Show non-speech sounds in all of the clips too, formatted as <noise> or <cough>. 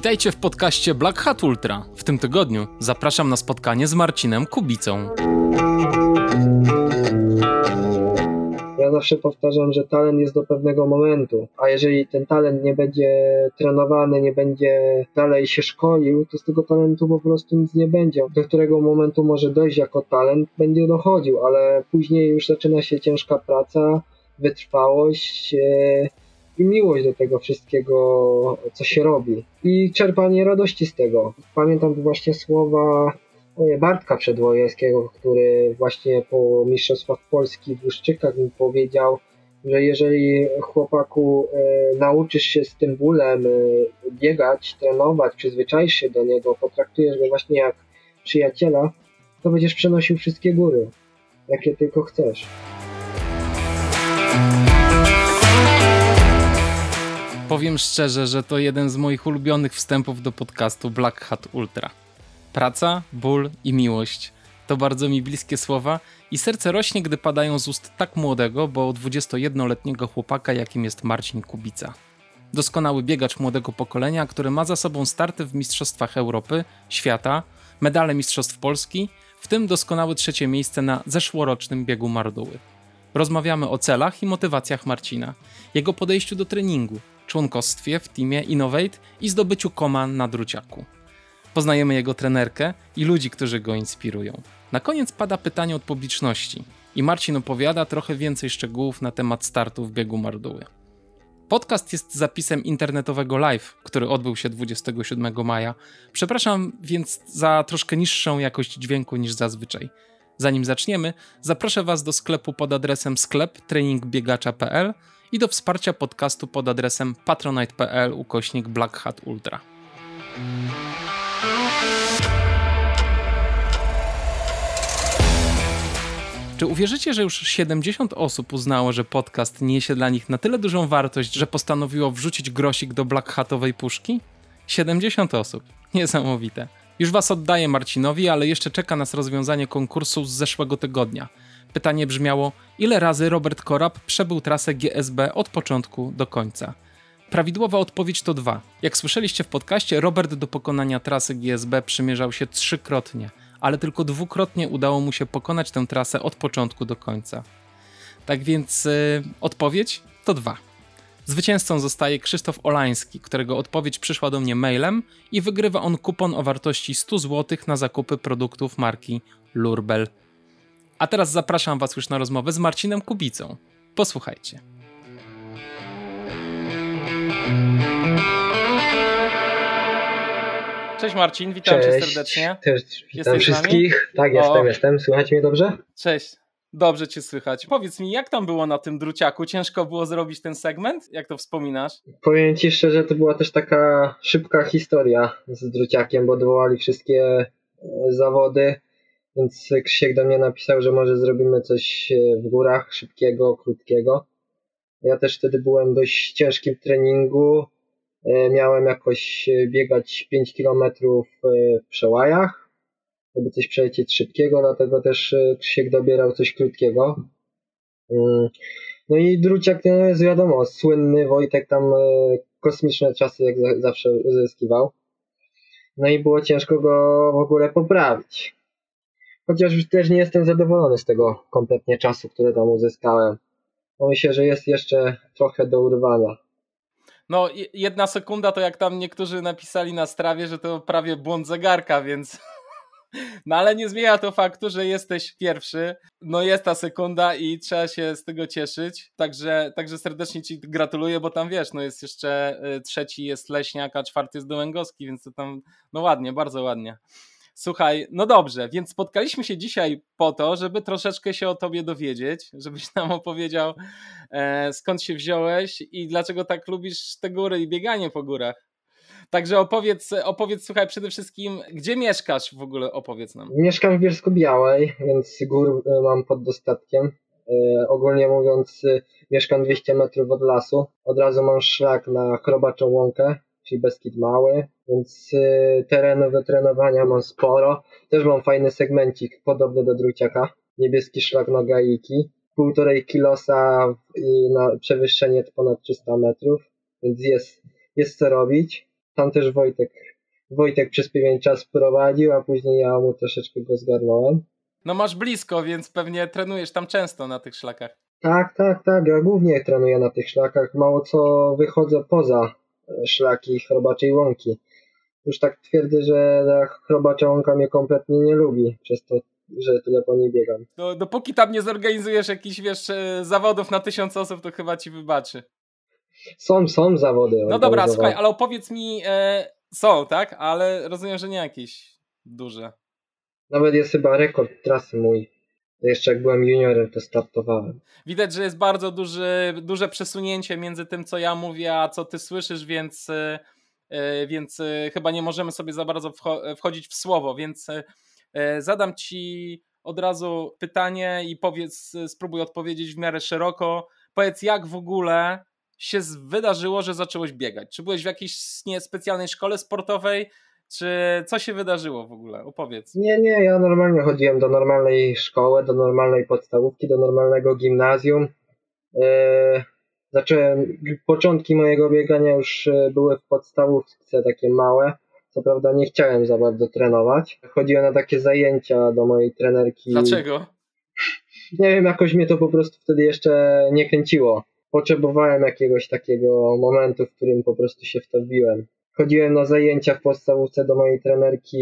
Witajcie w podcaście Black Hat Ultra. W tym tygodniu zapraszam na spotkanie z Marcinem Kubicą. Ja zawsze powtarzam, że talent jest do pewnego momentu, a jeżeli ten talent nie będzie trenowany, nie będzie dalej się szkolił, to z tego talentu po prostu nic nie będzie. Do którego momentu może dojść jako talent, będzie dochodził, ale później już zaczyna się ciężka praca, wytrwałość e, i miłość do tego wszystkiego, co się robi. I czerpanie radości z tego. Pamiętam właśnie słowa Bartka Przedwojewskiego, który właśnie po Mistrzostwach Polski w Łuszczykach mi powiedział, że jeżeli chłopaku e, nauczysz się z tym bólem e, biegać, trenować, przyzwyczaisz się do niego, potraktujesz go właśnie jak przyjaciela, to będziesz przenosił wszystkie góry, jakie tylko chcesz. Powiem szczerze, że to jeden z moich ulubionych wstępów do podcastu Black Hat Ultra. Praca, ból i miłość to bardzo mi bliskie słowa i serce rośnie, gdy padają z ust tak młodego, bo 21-letniego chłopaka, jakim jest Marcin Kubica. Doskonały biegacz młodego pokolenia, który ma za sobą starty w Mistrzostwach Europy, świata, medale Mistrzostw Polski, w tym doskonałe trzecie miejsce na zeszłorocznym biegu Marduły. Rozmawiamy o celach i motywacjach Marcina, jego podejściu do treningu, członkostwie w teamie Innovate i zdobyciu koman na druciaku. Poznajemy jego trenerkę i ludzi, którzy go inspirują. Na koniec pada pytanie od publiczności i Marcin opowiada trochę więcej szczegółów na temat startu w biegu Marduły. Podcast jest zapisem internetowego live, który odbył się 27 maja. Przepraszam więc za troszkę niższą jakość dźwięku niż zazwyczaj. Zanim zaczniemy, zaproszę Was do sklepu pod adresem sklep treningbiegacza.pl i do wsparcia podcastu pod adresem patronite.pl ukośnik Black Hat Ultra. Czy uwierzycie, że już 70 osób uznało, że podcast niesie dla nich na tyle dużą wartość, że postanowiło wrzucić grosik do Black Hatowej puszki? 70 osób. Niesamowite. Już was oddaję Marcinowi, ale jeszcze czeka nas rozwiązanie konkursu z zeszłego tygodnia. Pytanie brzmiało: ile razy Robert Korab przebył trasę GSB od początku do końca? Prawidłowa odpowiedź to dwa. Jak słyszeliście w podcaście, Robert do pokonania trasy GSB przymierzał się trzykrotnie, ale tylko dwukrotnie udało mu się pokonać tę trasę od początku do końca. Tak więc yy, odpowiedź to dwa. Zwycięzcą zostaje Krzysztof Olański, którego odpowiedź przyszła do mnie mailem i wygrywa on kupon o wartości 100 zł na zakupy produktów marki Lurbel. A teraz zapraszam Was już na rozmowę z Marcinem Kubicą. Posłuchajcie. Cześć Marcin, witam Cześć. cię serdecznie. Też witam Jesteś wszystkich. Tak, O. jestem, jestem. Słuchajcie mnie dobrze? Cześć. Dobrze cię słychać. Powiedz mi, jak tam było na tym druciaku? Ciężko było zrobić ten segment? Jak to wspominasz? Powiem Ci szczerze, to była też taka szybka historia z Druciakiem, bo odwołali wszystkie e, zawody, więc Krzysiek do mnie napisał, że może zrobimy coś e, w górach, szybkiego, krótkiego. Ja też wtedy byłem w dość ciężkim treningu, E, miałem jakoś e, biegać 5 km w przełajach, żeby coś przelecieć szybkiego, dlatego też Krzysiek dobierał coś krótkiego. Mm. No i Druciak no jest wiadomo, słynny Wojtek tam kosmiczne czasy jak za- zawsze uzyskiwał. No i było ciężko go w ogóle poprawić. Chociaż też nie jestem zadowolony z tego kompletnie czasu, który tam uzyskałem. Myślę, że jest jeszcze trochę do urwania. No, je- jedna sekunda to jak tam niektórzy napisali na strawie, że to prawie błąd zegarka, więc. <laughs> No ale nie zmienia to faktu, że jesteś pierwszy. No jest ta sekunda i trzeba się z tego cieszyć. Także, także serdecznie Ci gratuluję, bo tam wiesz, no jest jeszcze y, trzeci jest Leśniak, a czwarty jest Dołęgowski, więc to tam, no ładnie, bardzo ładnie. Słuchaj, no dobrze, więc spotkaliśmy się dzisiaj po to, żeby troszeczkę się o tobie dowiedzieć, żebyś <laughs> nam opowiedział, e, skąd się wziąłeś i dlaczego tak lubisz te góry i bieganie po górach. Także opowiedz, opowiedz, słuchaj, przede wszystkim, gdzie mieszkasz w ogóle, opowiedz nam. Mieszkam w Bielsko-Białej, więc gór e, mam pod dostatkiem. E, ogólnie mówiąc, mieszkam 200 metrów od lasu. Od razu mam szlak na Chrobaczą Łąkę, czyli Beskid Mały, więc e, terenu do trenowania mam sporo. Też mam fajny segmencik, podobny do Druciaka. Niebieski szlak na Gaiki. Półtorej kilosa i na przewyższenie ponad 300 metrów, więc jest, jest co robić. tam też Wojtek, Wojtek przez pewien czas prowadził, a później ja mu troszeczkę go zgarnąłem. No masz blisko, więc pewnie trenujesz tam często na tych szlakach. Tak, tak, tak. Ja głównie trenuję na tych szlakach. Mało co wychodzę poza e, szlaki chrobaczej łąki. Już tak twierdzę, że ta chrobacza łąka mnie kompletnie nie lubi, przez to, że tyle po niej biegam. No, dopóki tam nie zorganizujesz jakichś, wiesz, e, zawodów na tysiąc osób, to chyba ci wybaczy. Są, są zawody. No dobra, słuchaj, ale opowiedz mi, e, są, tak? Ale rozumiem, że nie jakieś duże. Nawet jest chyba rekord trasy mój. Jeszcze jak byłem juniorem, to startowałem. Widać, że jest bardzo duży, duże przesunięcie między tym, co ja mówię, a co ty słyszysz, więc, e, więc e, chyba nie możemy sobie za bardzo wchodzić w słowo, więc zadam ci od razu pytanie i powiedz, spróbuj odpowiedzieć w miarę szeroko. Powiedz, jak w ogóle się wydarzyło, że zacząłeś biegać? Czy byłeś w jakiejś nie, specjalnej szkole sportowej? Czy co się wydarzyło w ogóle? Opowiedz. Nie, nie, ja normalnie chodziłem do normalnej szkoły, do normalnej podstawówki, do normalnego gimnazjum. Eee, zacząłem, początki mojego biegania już e, były w podstawówce takie małe. Co prawda nie chciałem za bardzo trenować. Chodziłem na takie zajęcia do mojej trenerki. Dlaczego? Nie wiem, jakoś mnie to po prostu wtedy jeszcze nie kręciło. Potrzebowałem jakiegoś takiego momentu, w którym po prostu się wtopiłem. Chodziłem na zajęcia w podstawówce do mojej trenerki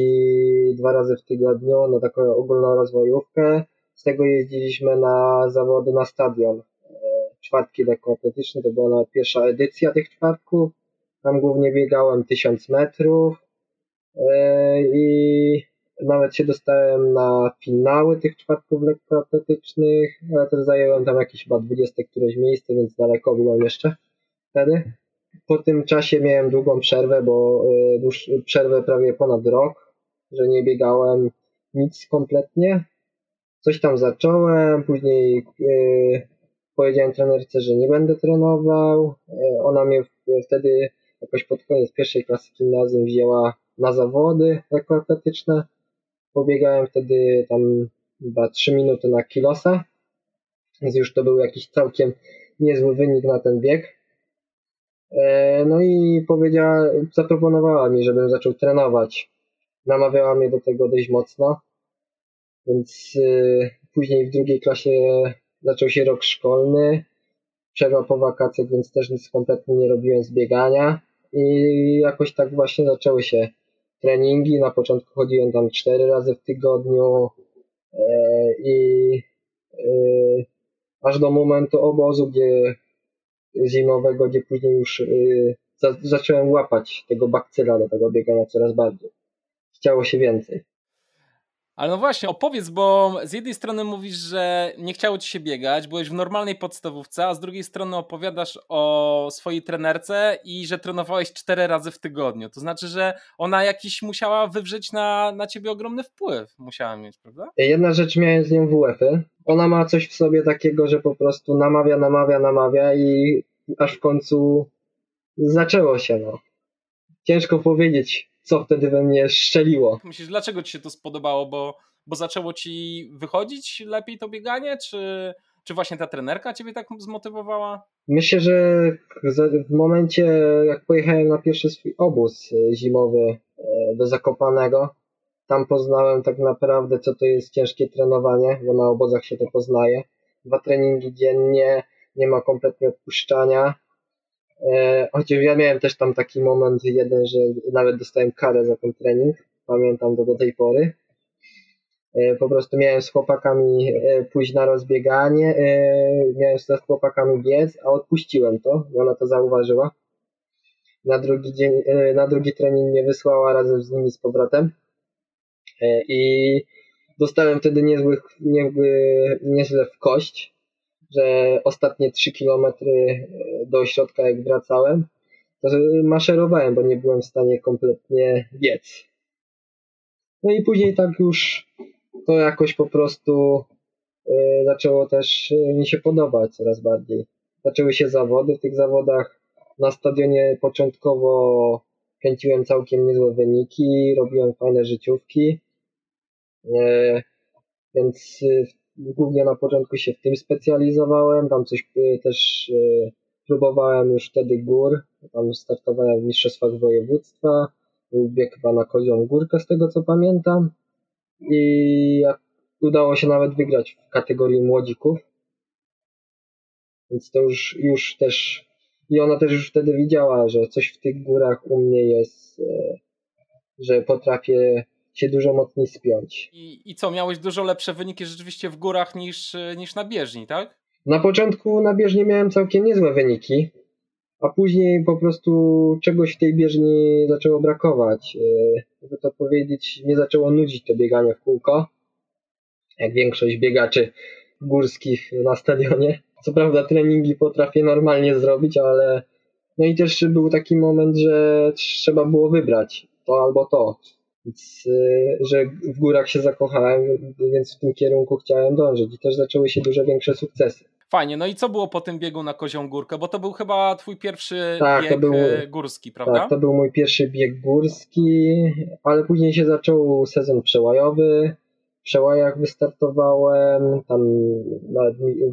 dwa razy w tygodniu na taką ogólną rozwojówkę. Z tego jeździliśmy na zawody na stadion. E, czwartki lekkoatletyczne, to była pierwsza edycja tych czwartków. Tam głównie biegałem 1000 metrów e, i nawet się dostałem na finały tych czwartków lekkoatletycznych, ale też zająłem tam jakieś chyba 20 któreś miejsce, więc daleko byłem jeszcze wtedy. Po tym czasie miałem długą przerwę, bo y, dłuż, przerwę prawie ponad rok, że nie biegałem nic kompletnie. Coś tam zacząłem, później yy, powiedziałem trenerce, że nie będę trenował. Yy, ona mnie wtedy jakoś pod koniec pierwszej klasy gimnazjum wzięła na zawody lekkoatletyczne. Pobiegałem wtedy tam chyba 3 minuty na kilosa, więc już to był jakiś całkiem niezły wynik na ten bieg. E, no i powiedziała, zaproponowała mi, żebym zaczął trenować. Namawiała mnie do tego dość mocno. Więc y, później w drugiej klasie zaczął się rok szkolny. Przerwa po wakacjach, więc też nic kompletnie nie robiłem z biegania. I jakoś tak właśnie zaczęły się treningi. Na początku chodziłem tam cztery razy w tygodniu e, i y, aż do momentu obozu, gdzie zimowego, gdzie później już za, zacząłem łapać tego bakcyla do tego biegania coraz bardziej. Chciało się więcej. Ale no właśnie, opowiedz, bo z jednej strony mówisz, że nie chciało ci się biegać, byłeś w normalnej podstawówce, a z drugiej strony opowiadasz o swojej trenerce i że trenowałeś cztery razy w tygodniu. To znaczy, że ona jakiś musiała wywrzeć na, na ciebie ogromny wpływ. Musiała mieć, prawda? Jedna rzecz miałem z nią WF-y. Ona ma coś w sobie takiego, że po prostu namawia, namawia, namawia i aż w końcu zaczęło się, no. Ciężko powiedzieć, co wtedy we mnie szczeliło. Myślisz, dlaczego ci się to spodobało? Bo, bo zaczęło ci wychodzić lepiej to bieganie, czy, czy właśnie ta trenerka ciebie tak zmotywowała? Myślę, że w momencie, jak pojechałem na pierwszy swój obóz e, zimowy e, do Zakopanego, tam poznałem tak naprawdę, co to jest ciężkie trenowanie, bo na obozach się to poznaje. Dwa treningi dziennie, nie ma kompletnie odpuszczania. E, chociaż ja miałem też tam taki moment jeden, że nawet dostałem karę za ten trening. Pamiętam to do tej pory. E, po prostu miałem z chłopakami e, pójść na rozbieganie, miałem z chłopakami biec, a odpuściłem to i ona to zauważyła. Na drugi dzień, na drugi trening mnie wysłała razem z nimi z powrotem i dostałem wtedy niezły, niezły, niezle w kość, że ostatnie 3 kilometry e, do ośrodka jak wracałem, to maszerowałem, bo nie byłem w stanie kompletnie biec. No i później tak już to jakoś po prostu e, zaczęło też e, mi się podobać coraz bardziej. Zaczęły się zawody w tych zawodach. Na stadionie początkowo kręciłem całkiem niezłe wyniki, robiłem fajne życiówki. Więc głównie na początku się w tym specjalizowałem, tam coś e, też e, próbowałem już wtedy gór, tam startowałem w mistrzostwach województwa, bieg chyba na Kozią Górkę z tego co pamiętam. I udało się nawet wygrać w kategorii młodzików, więc to już, już też i ona też już wtedy widziała, że coś w tych górach u mnie jest, e, że potrafię się dużo mocniej spiąć. I, I co, miałeś dużo lepsze wyniki rzeczywiście w górach niż, niż na bieżni, tak? Na początku na bieżni miałem całkiem niezłe wyniki, a później po prostu czegoś w tej bieżni zaczęło brakować. E, jakby to powiedzieć, nie zaczęło nudzić to bieganie w kółko, jak większość biegaczy górskich na stadionie. Co prawda treningi potrafię normalnie zrobić, ale no i też był taki moment, że trzeba było wybrać to albo to. Więc, y, że w górach się zakochałem, więc w tym kierunku chciałem dążyć i też zaczęły się dużo większe sukcesy. Fajnie, no i co było po tym biegu na Kozią Górkę? Bo to był chyba twój pierwszy tak, bieg był, e, górski, prawda? Tak, to był mój pierwszy bieg górski, ale później się zaczął sezon przełajowy. W przełajach wystartowałem, tam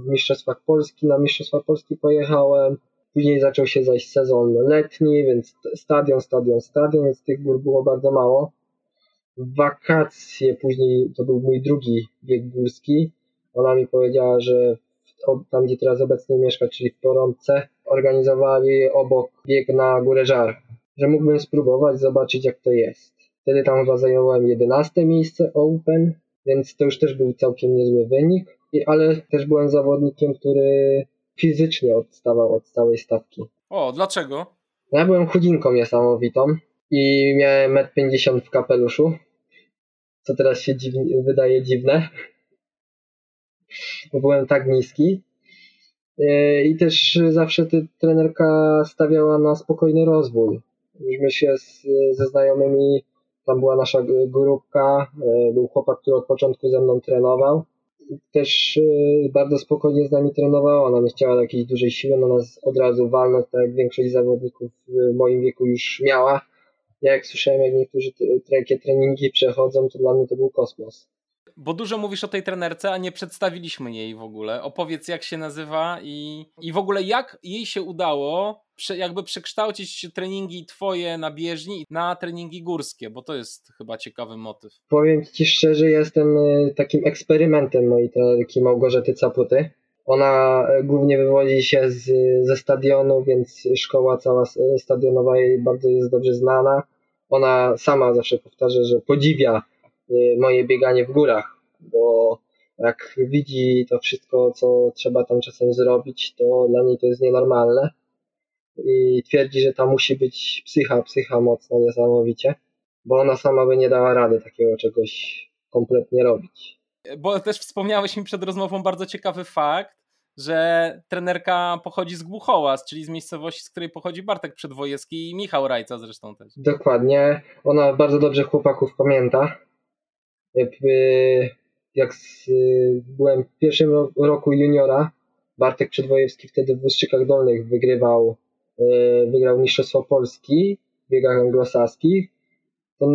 w Mistrzostwach Polski, na Mistrzostwa Polski pojechałem. Później zaczął się zaś sezon letni, więc stadion, stadion, stadion, więc tych gór było bardzo mało. Wakacje później, to był mój drugi bieg górski. Ona mi powiedziała, że tam gdzie teraz obecnie mieszka, czyli w Porąbce, organizowali obok bieg na Górę Żar, że mógłbym spróbować, zobaczyć jak to jest. Wtedy tam chyba zająłem 11 miejsce Open, więc to już też był całkiem niezły wynik, ale też byłem zawodnikiem, który fizycznie odstawał od całej stawki. O, dlaczego? Ja byłem chudzinką niesamowitą i miałem 1,50 m w kapeluszu, co teraz się wydaje dziwne, bo byłem tak niski. E, I też zawsze ty, trenerka stawiała na spokojny rozwój. Myśmy się z, ze znajomymi, tam była nasza grupka, e, był chłopak, który od początku ze mną trenował. Też e, bardzo spokojnie z nami trenowała, ona nie chciała jakiejś dużej siły na nas od razu walnąć, tak jak większość zawodników w moim wieku już miała. Ja jak słyszałem, jak niektórzy takie treningi przechodzą, to dla mnie to był kosmos bo dużo mówisz o tej trenerce, a nie przedstawiliśmy jej w ogóle. Opowiedz, jak się nazywa i, i w ogóle jak jej się udało prze, jakby przekształcić treningi twoje na bieżni na treningi górskie, bo to jest chyba ciekawy motyw. Powiem ci szczerze, jestem e, takim eksperymentem mojej trenerki Małgorzaty Caputy. Ona e, głównie wywodzi się z, ze stadionu, więc szkoła cała stadionowa jej bardzo jest dobrze znana. Ona sama zawsze powtarza, że podziwia Y, moje bieganie w górach, bo jak widzi to wszystko, co trzeba tam czasem zrobić, to dla niej to jest nienormalne i twierdzi, że tam musi być psycha, psycha mocna niesamowicie, bo ona sama by nie dała rady takiego czegoś kompletnie robić. Bo też wspomniałeś mi przed rozmową bardzo ciekawy fakt, że trenerka pochodzi z Głuchołaz, czyli z miejscowości, z której pochodzi Bartek Przedwojewski i Michał Rajca zresztą też. Dokładnie. Ona bardzo dobrze chłopaków pamięta jak z, byłem w pierwszym roku juniora, Bartek Przedwojewski wtedy w Ustrzykach Dolnych wygrywał, e, wygrał Mistrzostwo Polski w biegach anglosaskich. To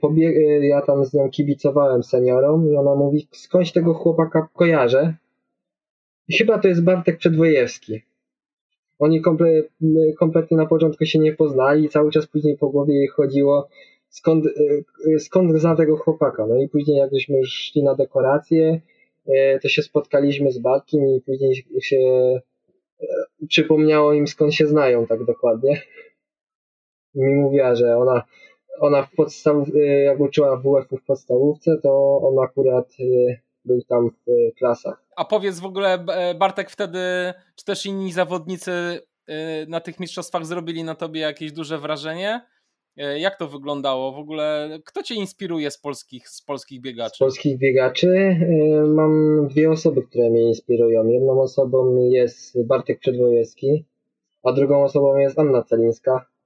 pobieg, e, ja tam z nią kibicowałem seniorom i ona mówi, skądś tego chłopaka kojarzę. Chyba to jest Bartek Przedwojewski. Oni komple, kompletnie na początku się nie poznali, cały czas później po głowie jej chodziło, skąd, skąd zna tego chłopaka. No i później jak już szli na dekoracje, to się spotkaliśmy z Bartkiem i później się przypomniało im skąd się znają tak dokładnie. I mi mówiła, że ona, ona w podstaw, jak uczyła WF w podstawówce, to on akurat był tam w klasach. A powiedz w ogóle, Bartek, wtedy, czy też inni zawodnicy na tych mistrzostwach zrobili na tobie jakieś duże wrażenie? E, jak to wyglądało? W ogóle kto cię inspiruje z polskich, z polskich biegaczy? Z polskich biegaczy e, mam dwie osoby, które mnie inspirują. Jedną osobą jest Bartek Przedwojewski, a drugą osobą jest Anna Celińska, e,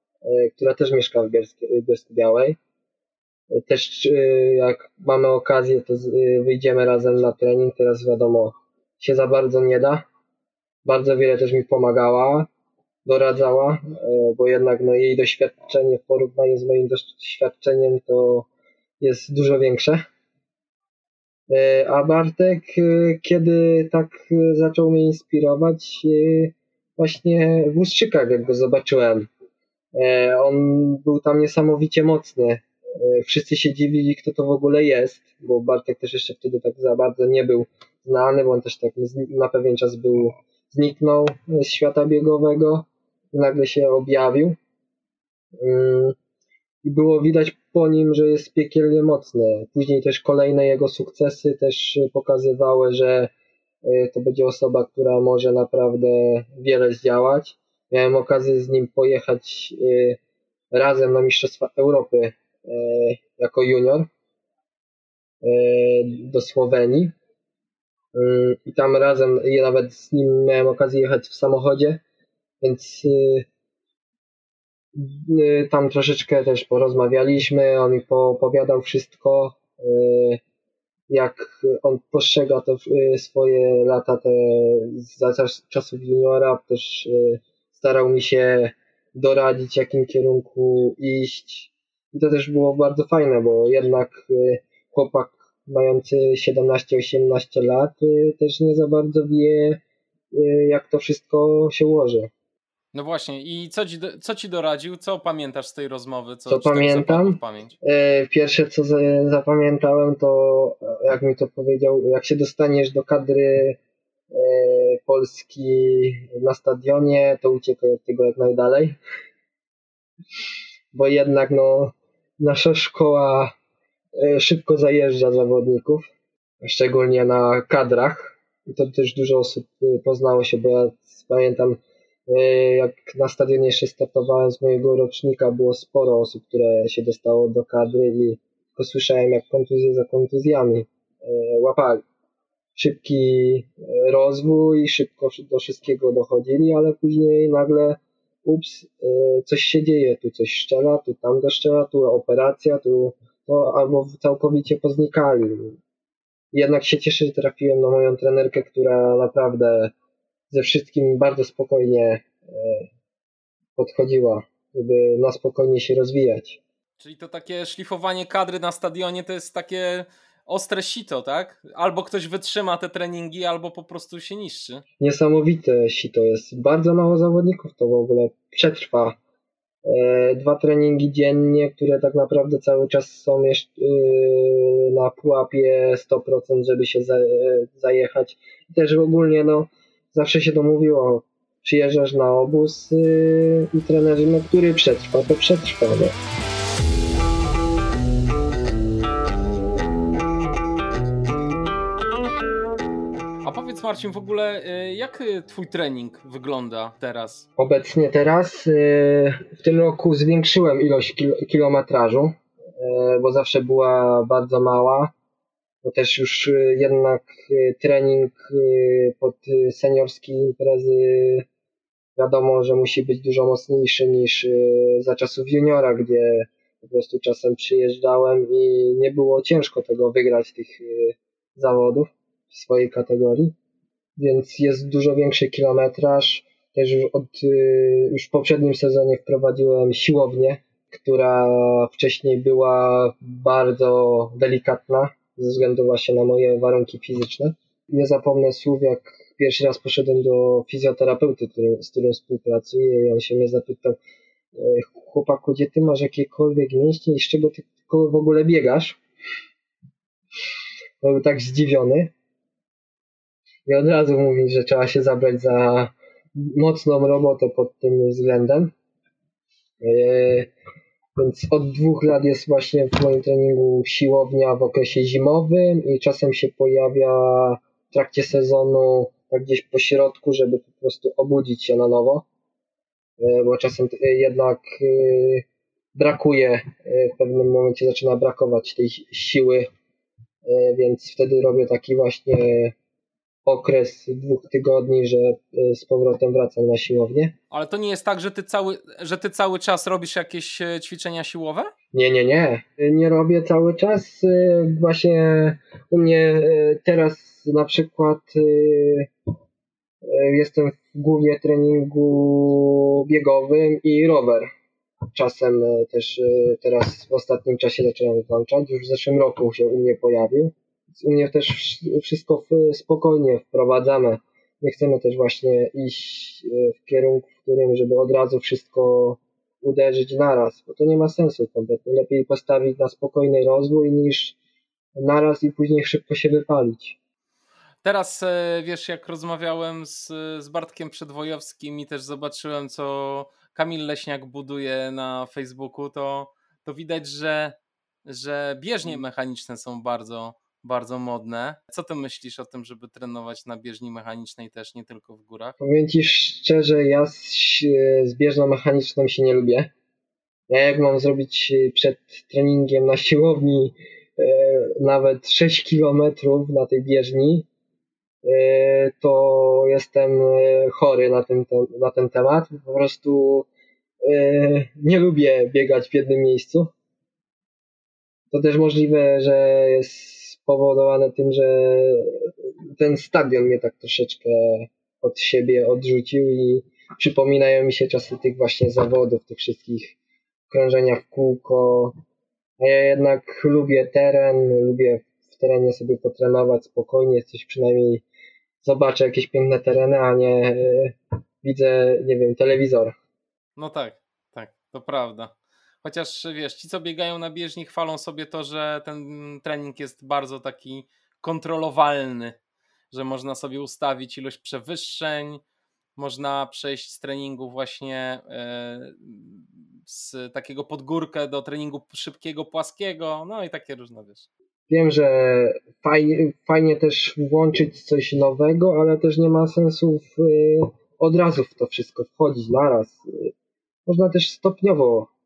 która też mieszka w Bielsku Białej. Też jak mamy okazję, to wyjdziemy razem na trening. Teraz wiadomo, się za bardzo nie da. Bardzo wiele też mi pomagała doradzała, e, bo jednak no, jej doświadczenie w porównaniu z moim doświadczeniem to jest dużo większe. E, a Bartek, e, kiedy tak zaczął mnie inspirować, właśnie w Ustrzykach, jak go zobaczyłem. E, on był tam niesamowicie mocny. E, wszyscy się dziwili, kto to w ogóle jest, bo Bartek też jeszcze wtedy tak za bardzo nie był znany, bo on też tak na pewien czas był, zniknął z świata biegowego i nagle się objawił. Mm, I było widać po nim, że jest piekielnie mocny. Później też kolejne jego sukcesy też pokazywały, że e, to będzie osoba, która może naprawdę wiele zdziałać. Miałem okazję z nim pojechać e, razem na Mistrzostwa Europy e, jako junior do Słowenii. I tam razem, ja nawet z nim miałem okazję jechać w samochodzie, więc Y, tam troszeczkę też porozmawialiśmy, on mi poopowiadał wszystko, y, jak on postrzega to y, swoje lata te za czasów juniora, też starał mi się doradzić, jakim kierunku iść. I to też było bardzo fajne, bo jednak chłopak mający 17-18 lat też nie za bardzo wie, jak to wszystko się ułoży. No właśnie, i co ci, co ci doradził? Co pamiętasz z tej rozmowy? Co, co tak pamiętam? E, pierwsze, co zapamiętałem, to jak mi to powiedział, jak się dostaniesz do kadry e, Polski na stadionie, to uciekaj od tego jak najdalej. Bo jednak no, nasza szkoła e, szybko zajeżdża zawodników, szczególnie na kadrach. I to też dużo osób poznało się, bo ja pamiętam E, jak na stadionie jeszcze startowałem z mojego rocznika, było sporo osób, które się dostało do kadry i tylko słyszałem, jak kontuzje za kontuzjami e, łapali. Szybki e, rozwój, szybko do wszystkiego dochodzili, ale później nagle ups, coś się dzieje, tu coś szczela, tu tam doszczela, tu operacja, tu to albo całkowicie poznikali. Jednak się cieszę, że trafiłem na moją trenerkę, która naprawdę ze wszystkim bardzo spokojnie e, podchodziła, żeby na spokojnie się rozwijać. Czyli to takie szlifowanie kadry na stadionie to jest takie ostre sito, tak? Albo ktoś wytrzyma te treningi, albo po prostu się niszczy. Niesamowite sito jest. Bardzo mało zawodników to w ogóle przetrwa. E, dwa treningi dziennie, które tak naprawdę cały czas są jeszcze e, na pułapie 100%, żeby się zajechać. I też ogólnie no zawsze się to mówiło, przyjeżdżasz na obóz yy, i trenerzy, no który przetrwa, to przetrwa. No. Marcin, w ogóle y, jak twój trening wygląda teraz? Obecnie teraz yy, w tym roku zwiększyłem ilość kilometrażu, bo zawsze była bardzo mała bo też już y, jednak y, trening y, pod seniorskie imprezy wiadomo, że musi być dużo mocniejszy niż za czasów juniora, gdzie po prostu czasem przyjeżdżałem i nie było ciężko tego wygrać tych zawodów w swojej kategorii, więc jest dużo większy kilometraż. Też już, od, już w poprzednim sezonie wprowadziłem siłownię, która wcześniej była bardzo delikatna, ze względu właśnie na moje warunki fizyczne. Nie zapomnę słów, jak pierwszy raz poszedłem do fizjoterapeuty, który, z którym współpracuję i on się mnie zapytał, e, chłopaku, gdzie ty masz jakiekolwiek mięśnie i z czego ty w ogóle biegasz? Był tak zdziwiony. I od razu mówi, że trzeba się zabrać za mocną robotę pod tym względem. E, więc od dwóch lat jest właśnie w moim treningu siłownia w okresie zimowym i czasem się pojawia w trakcie sezonu tak gdzieś po środku, żeby po prostu obudzić się na nowo, e, bo czasem e, jednak brakuje, w pewnym momencie zaczyna brakować tej siły, więc wtedy robię taki właśnie okres dwóch tygodni, że y, z powrotem wracam na siłownię. Ale to nie jest tak, że ty cały, że ty cały czas robisz jakieś e, ćwiczenia siłowe? Nie, nie, nie. Nie robię cały czas. Y, właśnie u mnie y, teraz na przykład jestem w głównie treningu biegowym i rower. Czasem też teraz w ostatnim czasie zacząłem włączać. Już w zeszłym roku się u mnie pojawił u mnie też wszystko spokojnie wprowadzamy. nie chcemy też właśnie iść e, w kierunku, w którym, żeby od razu wszystko uderzyć naraz, bo to nie ma sensu kompletnie. Lepiej postawić na spokojny rozwój niż naraz i później szybko się wypalić. Teraz e, wiesz, jak rozmawiałem z, z Bartkiem Przedwojowskim i też zobaczyłem, co Kamil Leśniak buduje na Facebooku, to, to widać, że, że bieżnie mechaniczne są bardzo, bardzo modne. Co ty myślisz o tym, żeby trenować na bieżni mechanicznej też, nie tylko w górach? Powiem ci szczerze, ja z, bieżną mechaniczną się nie lubię. Ja jak mam zrobić przed treningiem na siłowni e, nawet 6 km na tej bieżni, e, to jestem e, chory na ten, na ten temat. Po prostu nie lubię biegać w jednym miejscu. To też możliwe, że jest spowodowane tym, że ten stadion mnie tak troszeczkę od siebie odrzucił i przypominają mi się czasy tych właśnie zawodów, tych wszystkich krążenia w kółko. A ja jednak lubię teren, lubię w terenie sobie potrenować spokojnie, coś przynajmniej zobaczę jakieś piękne tereny, a nie e, widzę, nie wiem, telewizor. No tak, tak, to prawda. Chociaż wiesz, ci co biegają na bieżni chwalą sobie to, że ten trening jest bardzo taki kontrolowalny, że można sobie ustawić ilość przewyższeń, można przejść z treningu właśnie e, z takiego podgórkę do treningu szybkiego, płaskiego, no i takie różne wiesz. Wiem, że fajnie, fajnie też włączyć coś nowego, ale też nie ma sensu w, od razu w to wszystko wchodzić naraz. Można też stopniowo E,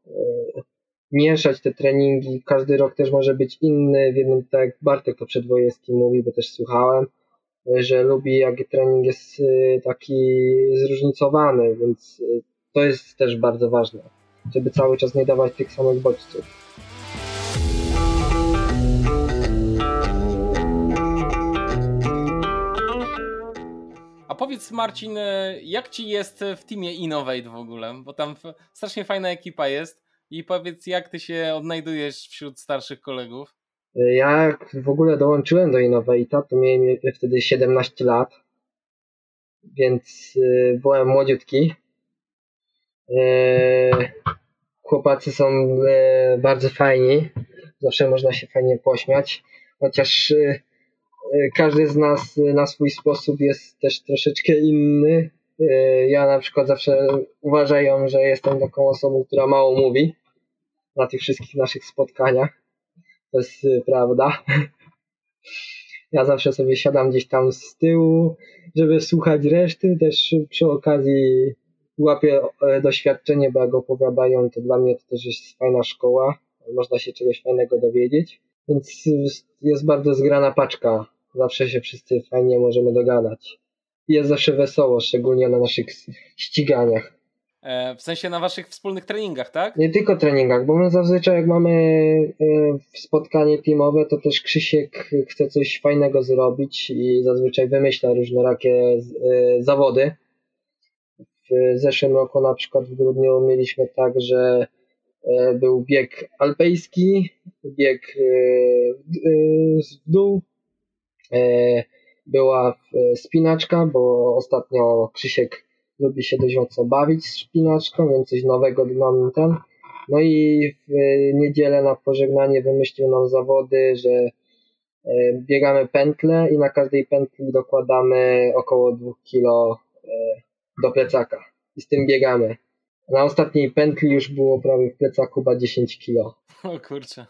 mieszać te treningi. Każdy rok też może być inny. W jednym, tak jak Bartek to przedwojewski mówi, bo też słuchałem, e, że lubi jak trening jest e, taki zróżnicowany, więc to jest też bardzo ważne, żeby cały czas nie dawać tych samych bodźców. Powiedz Marcin, e, jak ci jest w teamie Innovate w ogóle? Bo tam strasznie fajna ekipa jest. I powiedz, jak ty się odnajdujesz wśród starszych kolegów? E, ja w ogóle dołączyłem do Innovate'a, to miałem wtedy 17 lat, więc e, byłem młodziutki. Chłopacy są bardzo fajni, zawsze można się fajnie pośmiać, chociaż każdy z nas na swój sposób jest też troszeczkę inny. E, ja na przykład zawsze uważają, że jestem taką osobą, która mało mówi na tych wszystkich naszych spotkaniach. To jest e, prawda. <laughs> Ja zawsze sobie siadam gdzieś tam z tyłu, żeby słuchać reszty. Też przy okazji łapię doświadczenie, bo jak opowiadają, to dla mnie to też jest fajna szkoła. Można się czegoś fajnego dowiedzieć. Więc jest bardzo zgrana paczka zawsze się wszyscy fajnie możemy dogadać. Jest zawsze wesoło, szczególnie na naszych ściganiach. E, w sensie na waszych wspólnych treningach, tak? Nie tylko treningach, bo my zazwyczaj jak mamy e, spotkanie teamowe, to też Krzysiek chce coś fajnego zrobić i zazwyczaj wymyśla różnorakie e, zawody. W zeszłym roku na przykład w grudniu mieliśmy tak, że był bieg alpejski, bieg w dół, była spinaczka, bo ostatnio Krzysiek lubi się dość mocno bawić spinaczką, więc coś nowego nam ten. No i w niedzielę na pożegnanie wymyślił nam zawody, że e, biegamy pętlę i na każdej pętli dokładamy około 2 kg e, do plecaka i z tym biegamy. Na ostatniej pętli już było prawie w plecaku chyba 10 kg. O kurczę.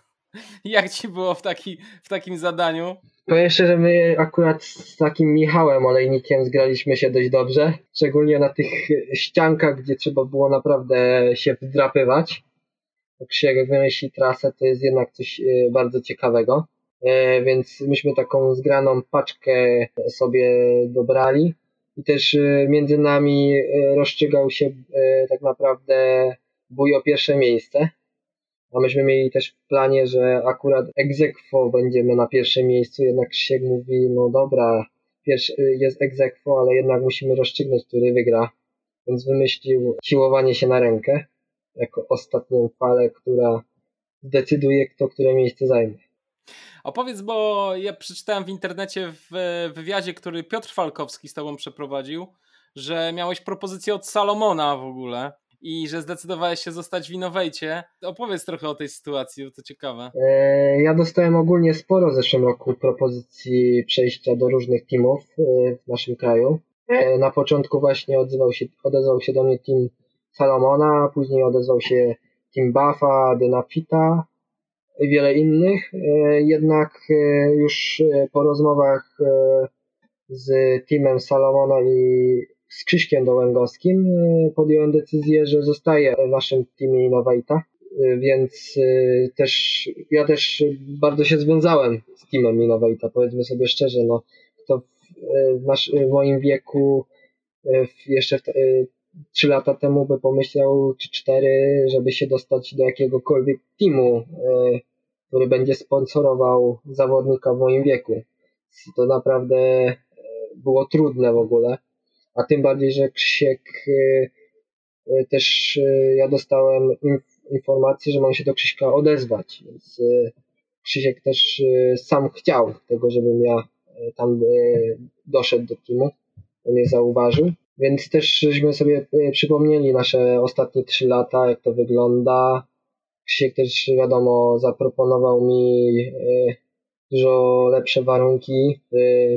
Jak ci było w, taki, w takim zadaniu? Powiem jeszcze, że my akurat z takim Michałem Olejnikiem zgraliśmy się dość dobrze. Szczególnie na tych ściankach, gdzie trzeba było naprawdę się wdrapywać. Jak wymyśli trasę, to jest jednak coś e, bardzo ciekawego. E, więc myśmy taką zgraną paczkę sobie dobrali. I też e, między nami rozstrzygał się tak naprawdę bój o pierwsze miejsce. A myśmy mieli też w planie, że akurat egzekwo będziemy na pierwszym miejscu, jednak Krzysiek mówi, no dobra, pierwszy jest egzekwo, ale jednak musimy rozstrzygnąć, który wygra. Więc wymyślił siłowanie się na rękę jako ostatnią falę, która decyduje, kto które miejsce zajmie. Opowiedz, bo ja przeczytałem w internecie w wywiadzie, który Piotr Falkowski z tobą przeprowadził, że miałeś propozycję od Salomona w ogóle i że zdecydowałeś się zostać w Innovate. Opowiedz trochę o tej sytuacji, bo to ciekawe. E, ja dostałem ogólnie sporo w zeszłym roku propozycji przejścia do różnych teamów e, w naszym kraju. E, na początku właśnie odzywał się, odezwał się do mnie team Salomona, później odezwał się team Buffa, Dynafita i wiele innych. Jednak już po rozmowach z teamem Salomona i z Krzyśkiem Dołęgowskim e, podjąłem decyzję, że zostaję w naszym teamie Innovate'a, e, więc e, też ja też bardzo się związałem z teamem Innovate'a, powiedzmy sobie szczerze, no to w, nasz, w moim wieku jeszcze trzy lata temu by pomyślał, czy cztery, żeby się dostać do jakiegokolwiek teamu, który będzie sponsorował zawodnika w moim wieku. To naprawdę było trudne w ogóle a tym bardziej, że Krzysiek y, y, też y, ja dostałem informację, że mam się do Krzyśka odezwać, więc Krzysiek też sam chciał tego, żebym ja tam doszedł do teamu, on mnie zauważył, więc też żeśmy sobie przypomnieli nasze ostatnie trzy lata, jak to wygląda. Krzysiek też wiadomo zaproponował mi dużo lepsze warunki,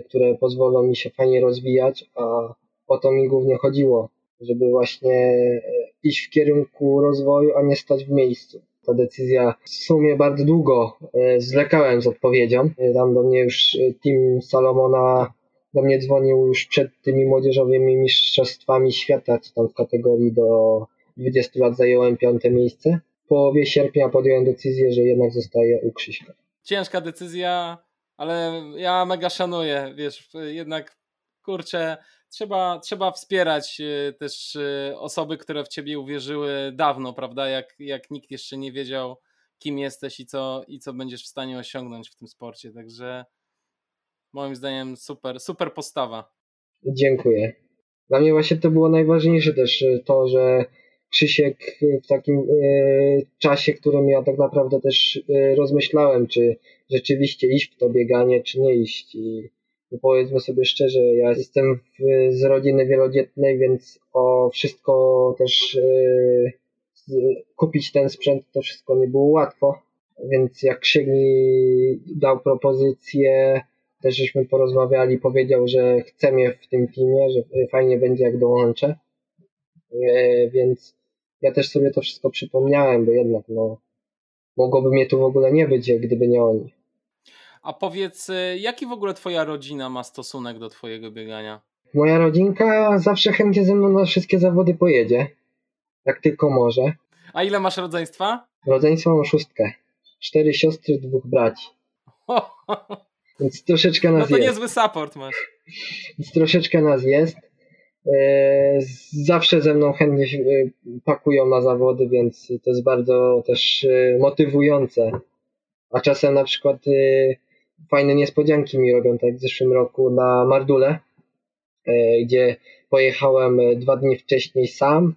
które pozwolą mi się fajnie rozwijać, a o to mi głównie chodziło, żeby właśnie e, iść w kierunku rozwoju, a nie stać w miejscu. Ta decyzja w sumie bardzo długo e, zwlekałem z odpowiedzią. E, tam do mnie już team Salomona do mnie dzwonił już przed tymi młodzieżowymi mistrzostwami świata, co tam w kategorii do 20 lat zająłem piąte miejsce. W połowie sierpnia podjąłem decyzję, że jednak zostaję u Krzyśka. Ciężka decyzja, ale ja mega szanuję, wiesz, jednak kurczę, trzeba, trzeba wspierać y, też y, osoby, które w ciebie uwierzyły dawno, prawda? Jak, jak nikt jeszcze nie wiedział, kim jesteś i co, i co będziesz w stanie osiągnąć w tym sporcie. Także moim zdaniem super, super postawa. Dziękuję. Dla mnie właśnie to było najważniejsze też y, to, że Krzysiek w takim czasie, którym ja tak naprawdę też rozmyślałem, czy rzeczywiście iść w to bieganie, czy nie iść. I powiedzmy sobie szczerze, ja jestem w, z rodziny wielodzietnej, więc o wszystko też yy, kupić ten sprzęt to wszystko nie było łatwo. Więc jak mi dał propozycję, też żeśmy porozmawiali, powiedział, że chce mnie w tym teamie, że fajnie będzie jak dołączę. Yy, więc ja też sobie to wszystko przypomniałem, bo jednak no, mogłoby mnie tu w ogóle nie być, gdyby nie oni. A powiedz, y, jaki w ogóle twoja rodzina ma stosunek do twojego biegania? Moja rodzinka zawsze chętnie ze mną na wszystkie zawody pojedzie. Jak tylko może. A ile masz rodzeństwa? Rodzeństwo mam szóstkę. Cztery siostry, dwóch braci. Więc troszeczkę nas jest. No to jest. niezły support masz. Więc troszeczkę nas jest. E, zawsze ze mną chętnie e, pakują na zawody, więc to jest bardzo też e, motywujące. A czasem na przykład fajne niespodzianki mi robią, tak w zeszłym roku na Mardule, e, gdzie pojechałem dwa dni wcześniej sam,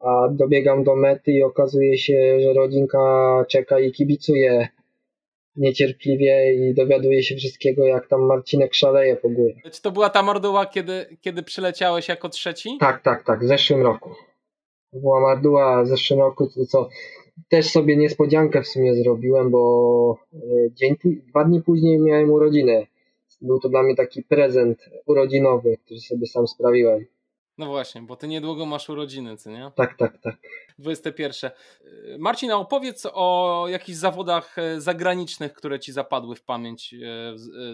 a dobiegam do mety i okazuje się, że rodzinka czeka i kibicuje niecierpliwie i dowiaduje się wszystkiego, jak tam Marcinek szaleje po górze. Czy to była ta Marduła, kiedy, kiedy przyleciałeś jako trzeci? Tak, tak, tak, w zeszłym roku. Była Marduła w zeszłym roku, co też sobie niespodziankę w sumie zrobiłem, bo e, dzień, dwa dni później miałem urodziny. Był to dla mnie taki prezent urodzinowy, który sobie sam sprawiłem. No właśnie, bo ty niedługo masz urodziny, co nie? Tak, tak, tak. 21. E, Marcin, opowiedz o jakichś zawodach e, zagranicznych, które ci zapadły w pamięć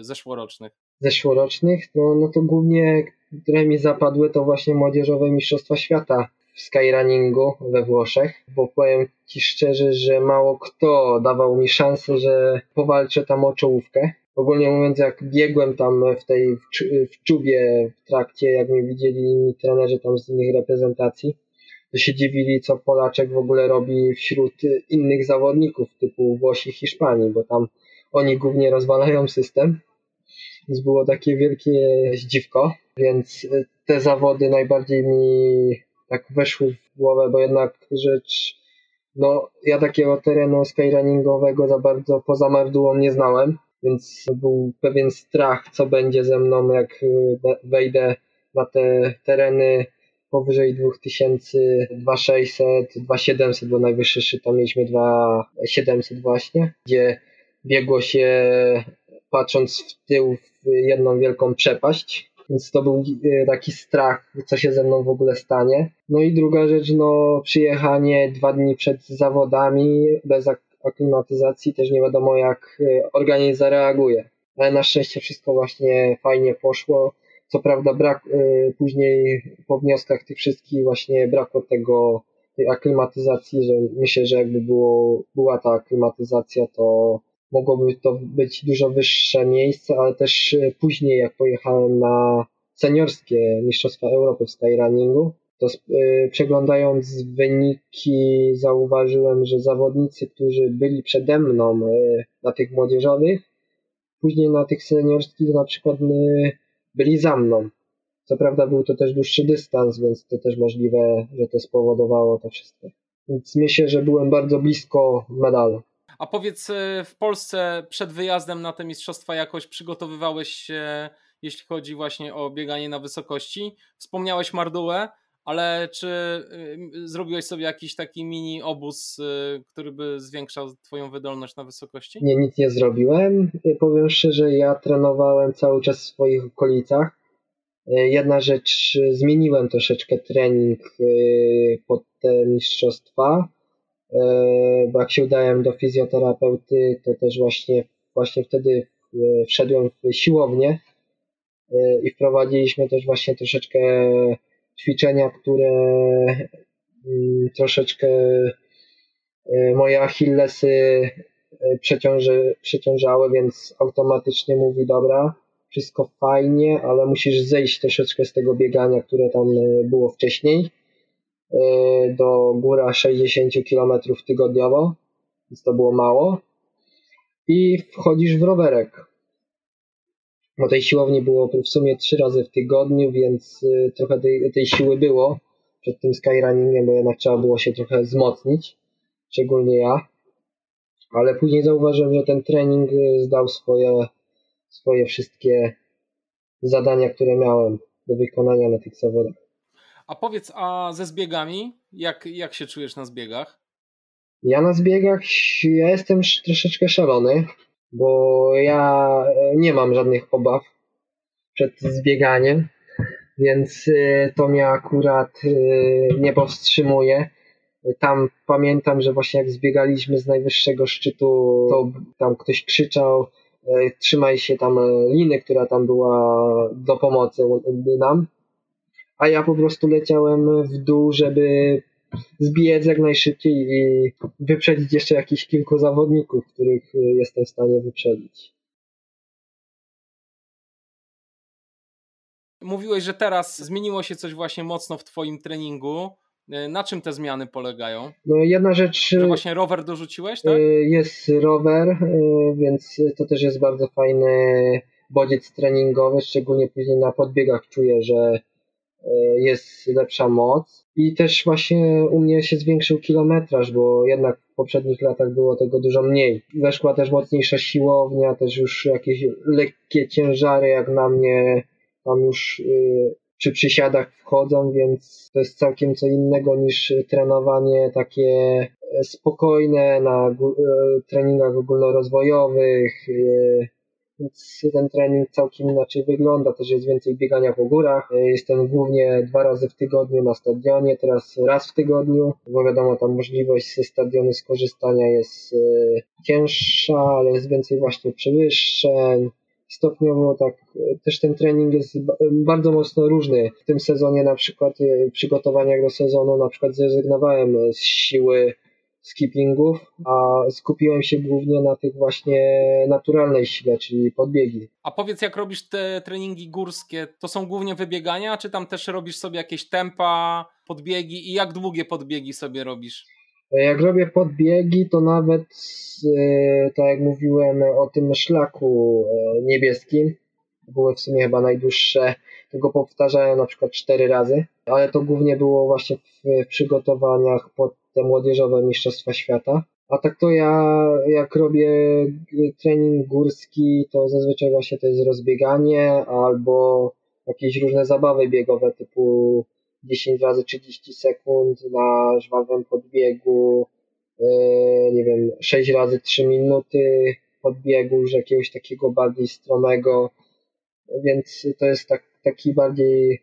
zeszłorocznych. Zeszłorocznych? No, no to głównie, które mi zapadły, to właśnie młodzieżowe Mistrzostwa Świata w skyrunningu we Włoszech, bo powiem Ci szczerze, że mało kto dawał mi szansę, że powalczę tam o czołówkę. Ogólnie mówiąc, jak biegłem tam w tej w, w czubie w trakcie, jak mnie widzieli inni trenerzy tam z innych reprezentacji, to się dziwili, co Polaczek w ogóle robi wśród innych zawodników typu Włosi, Hiszpanii, bo tam oni głównie rozwalają system. Więc było takie wielkie zdziwko, więc te zawody najbardziej mi tak weszły w głowę, bo jednak rzecz No, ja takiego terenu skyrunningowego za bardzo poza Mardułą nie znałem, więc był pewien strach, co będzie ze mną, jak y, wejdę na te tereny powyżej 2000, 2600, 2700, bo najwyższy szczyt tam mieliśmy 2700 właśnie, gdzie biegło się patrząc w tył w jedną wielką przepaść. Więc to był e, taki strach, co się ze mną w ogóle stanie. No i druga rzecz, no przyjechanie dwa dni przed zawodami bez aklimatyzacji, też nie wiadomo jak e, organizm zareaguje. Ale na szczęście wszystko właśnie fajnie poszło. Co prawda brak y, później po wnioskach tych wszystkich właśnie brakło tego tej aklimatyzacji, że myślę, że jakby było, była ta aklimatyzacja, to mogłoby to być dużo wyższe miejsce, ale też y, później jak pojechałem na seniorskie Mistrzostwa Europy w skyrunningu, to y, przeglądając wyniki zauważyłem, że zawodnicy, którzy byli przede mną y, na tych młodzieżowych, później na tych seniorskich na przykład byli za mną. Co prawda był to też dłuższy dystans, więc to też możliwe, że to spowodowało to wszystko. Więc myślę, że byłem bardzo blisko medalu. A powiedz, y, w Polsce przed wyjazdem na te mistrzostwa jakoś przygotowywałeś się, jeśli chodzi właśnie o bieganie na wysokości? Wspomniałeś Mardułę, ale czy y, zrobiłeś sobie jakiś taki mini obóz, który by zwiększał Twoją wydolność na wysokości? Nie, nic nie zrobiłem. Powiem szczerze, ja trenowałem cały czas w swoich okolicach. Jedna rzecz, zmieniłem troszeczkę trening pod te mistrzostwa, bo jak się udałem do fizjoterapeuty, to też właśnie, właśnie wtedy wszedłem w siłownię i wprowadziliśmy też właśnie troszeczkę ćwiczenia, które mm, troszeczkę e, moje achillesy e, przeciąży, przeciążały, więc automatycznie mówi dobra, wszystko fajnie, ale musisz zejść troszeczkę z tego biegania, które tam e, było wcześniej do góra 60 km tygodniowo, więc to było mało i wchodzisz w rowerek bo tej siłowni było w sumie trzy razy w tygodniu, więc y, trochę tej, tej siły było przed tym skyrunningiem, bo jednak trzeba było się trochę wzmocnić, szczególnie ja. Ale później zauważyłem, że ten trening y, zdał swoje, swoje wszystkie zadania, które miałem do wykonania na tych zawodach. A powiedz, a ze zbiegami, jak, jak się czujesz na zbiegach? Ja na zbiegach, ja jestem troszeczkę szalony bo ja e, nie mam żadnych obaw przed zbieganiem, więc e, to mnie akurat e, nie powstrzymuje. Tam pamiętam, że właśnie jak zbiegaliśmy z najwyższego szczytu, to tam ktoś krzyczał, trzymaj się tam liny, która tam była do pomocy nam. A ja po prostu leciałem w dół, żeby zbiec jak najszybciej i wyprzedzić jeszcze jakichś kilku zawodników, których y, jestem w stanie wyprzedzić. Mówiłeś, że teraz zmieniło się coś właśnie mocno w Twoim treningu. Y, na czym te zmiany polegają? No jedna rzecz. Że właśnie rower dorzuciłeś, tak? Y, jest rower, więc to też jest bardzo fajny bodziec treningowy, szczególnie później na podbiegach czuję, że jest lepsza moc. I też właśnie u mnie się zwiększył kilometraż, bo jednak w poprzednich latach było tego dużo mniej. Weszła też mocniejsza siłownia, też już jakieś lekkie ciężary jak na mnie tam już yy, przy przysiadach wchodzą, więc to jest całkiem co innego niż trenowanie takie spokojne na yy, treningach ogólnorozwojowych, yy, więc ten trening całkiem inaczej wygląda, też jest więcej biegania po górach. Jestem głównie dwa razy w tygodniu na stadionie, teraz raz w tygodniu, bo wiadomo, tam możliwość ze stadionu skorzystania jest e, cięższa, ale jest więcej właśnie przewyższeń. Stopniowo tak, e, też ten trening jest bardzo mocno różny. W tym sezonie na przykład e, przygotowaniach do sezonu na przykład zrezygnowałem z siły skippingów, a skupiłem się głównie na tych właśnie naturalnej sile, czyli podbiegi. A powiedz, jak robisz te treningi górskie, to są głównie wybiegania, czy tam też robisz sobie jakieś tempa, podbiegi i jak długie podbiegi sobie robisz? Jak robię podbiegi, to nawet e, tak jak mówiłem o tym szlaku e, niebieskim, były w sumie chyba najdłuższe, tego powtarzałem na przykład cztery razy, ale to głównie było właśnie w przygotowaniach pod te młodzieżowe Mistrzostwa Świata. A tak to ja, jak robię trening górski, to zazwyczaj właśnie to jest rozbieganie albo jakieś różne zabawy biegowe typu 10 razy 30 sekund na żwawym podbiegu, yy, nie wiem, 6 razy 3 minuty podbiegu, już jakiegoś takiego bardziej stromego, więc to jest tak, taki bardziej,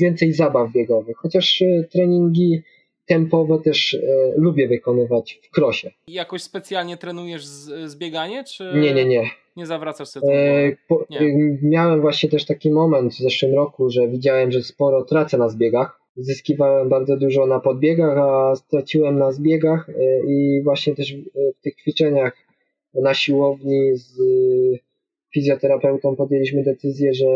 więcej zabaw biegowych, chociaż yy, treningi tempowe też e, lubię wykonywać w krosie. I jakoś specjalnie trenujesz z, zbieganie, czy nie, nie, nie. nie zawracasz sobie e, po, nie. E, miałem właśnie też taki moment w zeszłym roku, że widziałem, że sporo tracę na zbiegach. Zyskiwałem bardzo dużo na podbiegach, a straciłem na zbiegach e, i właśnie też w tych ćwiczeniach na siłowni z fizjoterapeutą podjęliśmy decyzję, że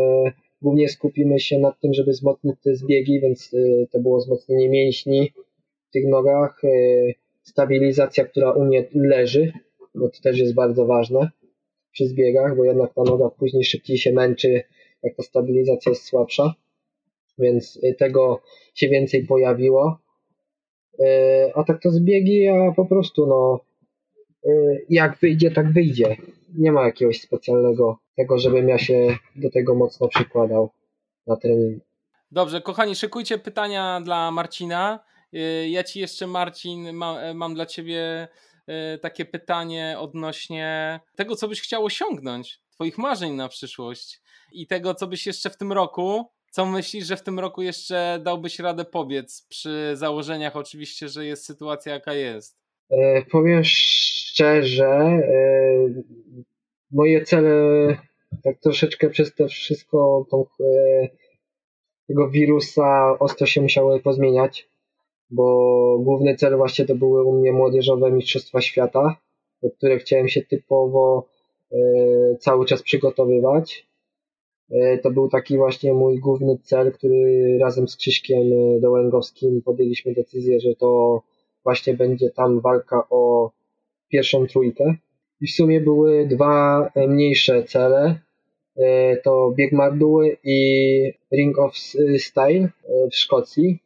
głównie skupimy się nad tym, żeby wzmocnić te zbiegi, więc e, to było wzmocnienie mięśni, tych nogach, e, stabilizacja, która u mnie leży, bo to też jest bardzo ważne przy zbiegach, bo jednak ta noga później szybciej się męczy, jak ta stabilizacja jest słabsza, więc e, tego się więcej pojawiło. E, a tak to zbiegi, a po prostu no jak wyjdzie, tak wyjdzie. Nie ma jakiegoś specjalnego tego, żebym ja się do tego mocno przykładał na treningu. Dobrze, kochani, szykujcie pytania dla Marcina. Y, ja ci jeszcze, Marcin, mam, e, mam dla ciebie e, takie pytanie odnośnie tego, co byś chciał osiągnąć, twoich marzeń na przyszłość i tego, co byś jeszcze w tym roku, co myślisz, że w tym roku jeszcze dałbyś radę pobiec przy założeniach oczywiście, że jest sytuacja jaka jest? E, powiem szczerze, e, moje cele tak troszeczkę przez to wszystko tą, e, tego wirusa ostro się musiały pozmieniać bo główny cel właśnie to były u mnie młodzieżowe Mistrzostwa Świata, do których chciałem się typowo e, cały czas przygotowywać. E, to był taki właśnie mój główny cel, który razem z Krzyśkiem e, Dołęgowskim podjęliśmy decyzję, że to właśnie będzie tam walka o pierwszą trójkę. I w sumie były dwa mniejsze cele. To bieg Marduły i Ring of Style w Szkocji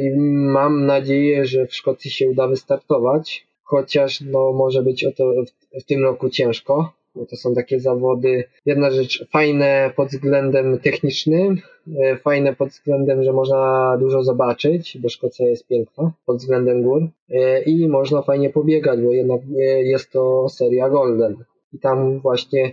i mam nadzieję, że w Szkocji się uda wystartować, chociaż no, może być o to w, w tym roku ciężko, bo to są takie zawody, jedna rzecz fajne pod względem technicznym, e, fajne pod względem, że można dużo zobaczyć, bo Szkocja jest piękna pod względem gór. E, i można fajnie pobiegać, bo jednak jest to seria Golden. I tam właśnie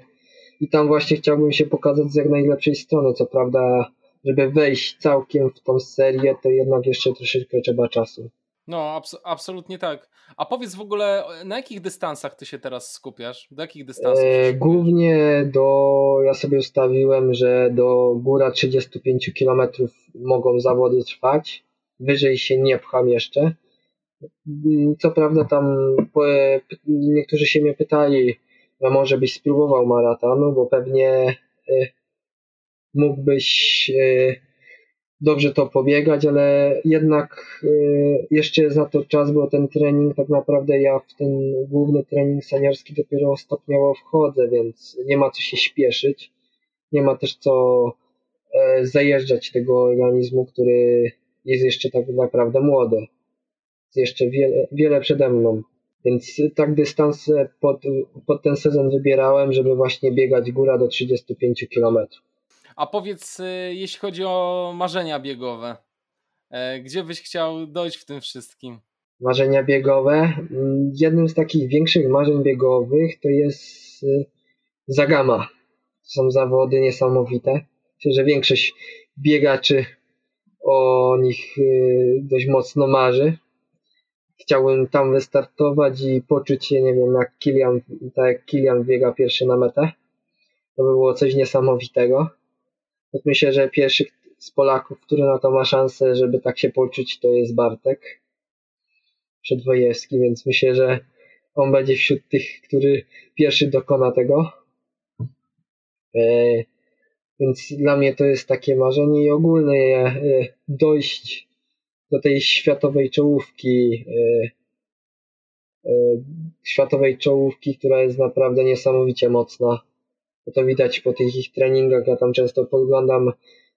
i tam właśnie chciałbym się pokazać z jak najlepszej strony, co prawda żeby wejść całkiem w tą serię, to jednak jeszcze troszeczkę trzeba czasu. No, abs absolutnie tak. A powiedz w ogóle, na jakich dystansach ty się teraz skupiasz? Do jakich dystansów? E, głównie do, ja sobie ustawiłem, że do góra 35 km mogą zawody trwać. Wyżej się nie pcham jeszcze. Co prawda tam niektórzy się mnie pytali, a może byś spróbował maratonu, bo pewnie e, mógłbyś e, dobrze to pobiegać, ale jednak e, jeszcze na to czas, bo ten trening tak naprawdę ja w ten główny trening seniorski dopiero stopniowo wchodzę, więc nie ma co się śpieszyć. Nie ma też co e, zajeżdżać tego organizmu, który jest jeszcze tak naprawdę młody. Jest jeszcze wiele, wiele przede mną. Więc tak dystanse pod, pod ten sezon wybierałem, żeby właśnie biegać góra do 35 kilometrów. A powiedz, y, jeśli chodzi o marzenia biegowe, e, gdzie byś chciał dojść w tym wszystkim? Marzenia biegowe. Mm, jednym z takich większych marzeń biegowych to jest y, Zagama. To są zawody niesamowite. Myślę, że większość biegaczy o nich y, dość mocno marzy. Chciałbym tam wystartować i poczuć się, nie wiem, jak Kilian, tak jak Kilian biega pierwszy na metę. To by było coś niesamowitego. Myślę, że pierwszy z Polaków, który na to ma szansę, żeby tak się poczuć, to jest Bartek Przedwojewski, więc myślę, że on będzie wśród tych, który pierwszy dokona tego. E, więc dla mnie to jest takie marzenie i ogólne e, dojść do tej światowej czołówki, e, światowej czołówki, która jest naprawdę niesamowicie mocna to widać po tych ich treningach. Ja tam często podglądam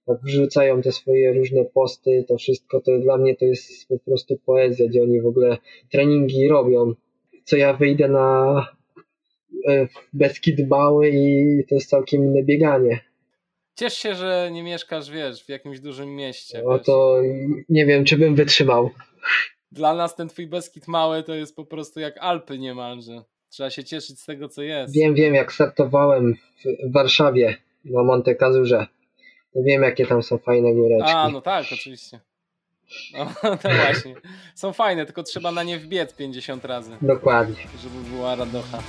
jak wrzucają te swoje różne posty, to wszystko, to dla mnie to jest po prostu poezja, gdzie oni w ogóle treningi robią. Co ja wyjdę na e, Beskid Mały i to jest całkiem inne bieganie. Ciesz się, że nie mieszkasz, wiesz, w jakimś dużym mieście. No to nie wiem, czy bym wytrzymał. Dla nas ten twój Beskid Mały to jest po prostu jak Alpy niemalże. Trzeba się cieszyć z tego, co jest. Wiem, wiem, jak startowałem w Warszawie na Monte Cazurze. Wiem, jakie tam są fajne góreczki. A, no tak, oczywiście. No, to <laughs> właśnie. Są fajne, tylko trzeba na nie wbiec 50 razy. Dokładnie. Żeby była radocha.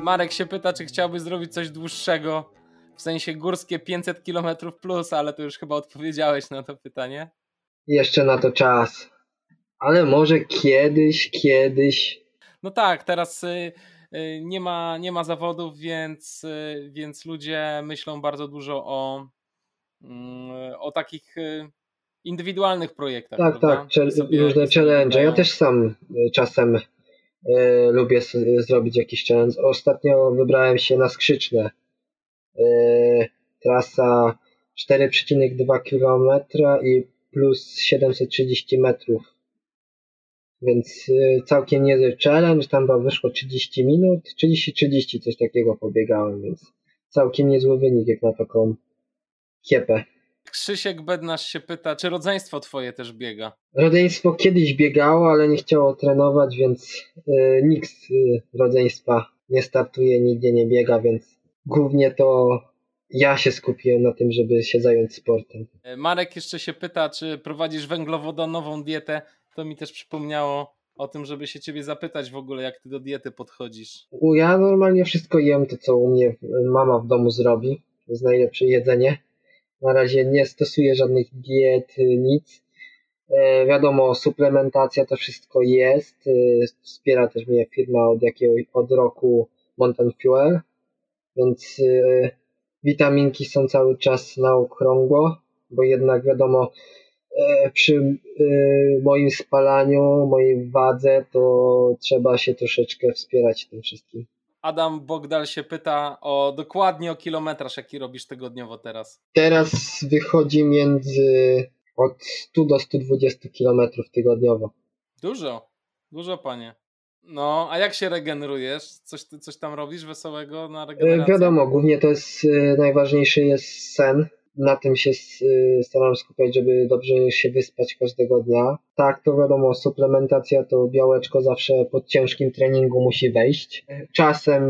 Marek się pyta, czy chciałby zrobić coś dłuższego, w sensie górskie 500 km plus, ale to już chyba odpowiedziałeś na to pytanie. Jeszcze na to czas. Ale może kiedyś, kiedyś. No tak, teraz y, y, nie ma, nie ma zawodów, więc, y, więc ludzie myślą bardzo dużo o, mm, o takich indywidualnych projektach. Tak, prawda? tak, różne challenge. Ja też sam czasem y, lubię zrobić jakiś challenge. Ostatnio wybrałem się na skrzyczne. Y, trasa 4,2 km i plus 730 metrów. Więc y, całkiem niezły challenge, tam chyba wyszło 30 minut, 30-30 coś takiego pobiegałem, więc całkiem niezły wynik jak na taką kiepę. Krzysiek Bednarz się pyta, czy rodzeństwo twoje też biega? Rodzeństwo kiedyś biegało, ale nie chciało trenować, więc y, nikt z y, rodzeństwa nie startuje, nigdzie nie biega, więc głównie to ja się skupiłem na tym, żeby się zająć sportem. Marek jeszcze się pyta, czy prowadzisz węglowodanową dietę. To mi też przypomniało o tym, żeby się ciebie zapytać w ogóle, jak ty do diety podchodzisz. Ja normalnie wszystko jem, to co u mnie mama w domu zrobi. To jest najlepsze jedzenie. Na razie nie stosuję żadnych diet, nic. E, wiadomo, suplementacja to wszystko jest. E, wspiera też mnie firma od jakiegoś od roku Mountain Fuel, więc e, witaminki są cały czas na okrągło, bo jednak wiadomo, e, przy e, moim spalaniu, mojej wadze, to trzeba się troszeczkę wspierać tym wszystkim. Adam Bogdal się pyta o dokładnie o kilometraż, jaki robisz tygodniowo teraz. Teraz wychodzi między od 100 do 120 kilometrów tygodniowo. Dużo, dużo panie. No, a jak się regenerujesz? Coś, coś tam robisz wesołego na regenerację? E, wiadomo, głównie to jest e, najważniejszy jest sen. Na tym się e, staram skupiać, żeby dobrze się wyspać każdego dnia. Tak, to wiadomo, suplementacja to białeczko zawsze pod ciężkim treningu musi wejść. Czasem,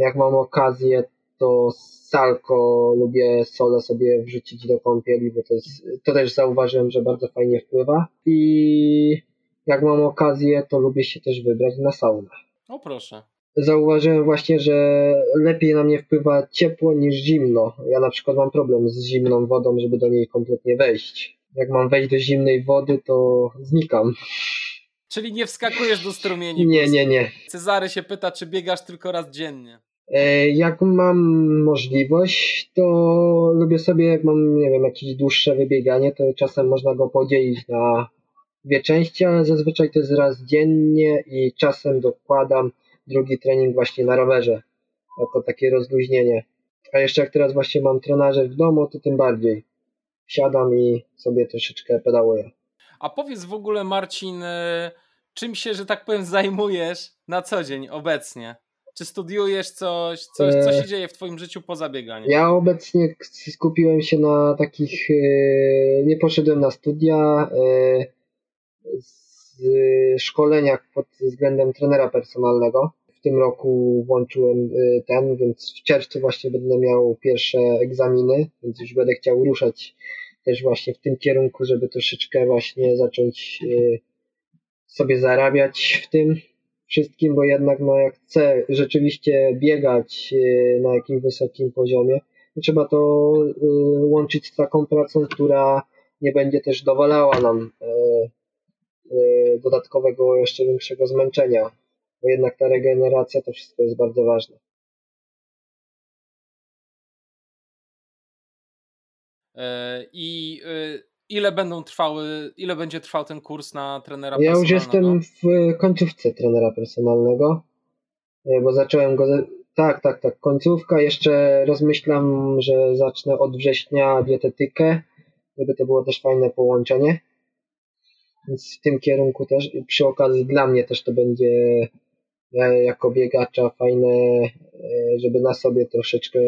jak mam okazję, to salko lubię sole sobie wrzucić do kąpieli, bo to, jest, to też zauważyłem, że bardzo fajnie wpływa. I jak mam okazję, to lubię się też wybrać na saunę. O proszę. Zauważyłem właśnie, że lepiej na mnie wpływa ciepło niż zimno. Ja na przykład mam problem z zimną wodą, żeby do niej kompletnie wejść. Jak mam wejść do zimnej wody, to znikam. Czyli nie wskakujesz do strumieni? Nie, nie, nie. Cezary się pyta, czy biegasz tylko raz dziennie? E, jak mam możliwość, to lubię sobie, jak mam, nie wiem, jakieś dłuższe wybieganie, to czasem można go podzielić na dwie części, ale zazwyczaj to jest raz dziennie i czasem dokładam drugi trening właśnie na rowerze, jako takie rozluźnienie. A jeszcze jak teraz właśnie mam trenaże w domu, to tym bardziej. Siadam i sobie troszeczkę pedałuję. A powiedz w ogóle Marcin, e, czym się, że tak powiem, zajmujesz na co dzień obecnie? Czy studiujesz coś, coś co się e, dzieje w twoim życiu poza bieganiem? Ja obecnie skupiłem się na takich, e, nie poszedłem na studia, z szkoleniach pod względem trenera personalnego. W tym roku włączyłem y, ten, więc w czerwcu właśnie będę miał pierwsze egzaminy, więc już będę chciał ruszać też właśnie w tym kierunku, żeby troszeczkę właśnie zacząć y, sobie zarabiać w tym wszystkim, bo jednak no jak chcę rzeczywiście biegać y, na jakimś wysokim poziomie, trzeba to łączyć z taką pracą, która nie będzie też dowalała nam dodatkowego, jeszcze większego zmęczenia, bo jednak ta regeneracja to wszystko jest bardzo ważne. E, I y, ile będą trwały, ile będzie trwał ten kurs na trenera ja personalnego? Ja już jestem w końcówce trenera personalnego. e, bo zacząłem go, tak, tak, tak, końcówka, jeszcze rozmyślam, że zacznę od września dietetykę, żeby to było też fajne połączenie, więc w tym kierunku też, przy okazji dla mnie też to będzie jako biegacza fajne, e, żeby na sobie troszeczkę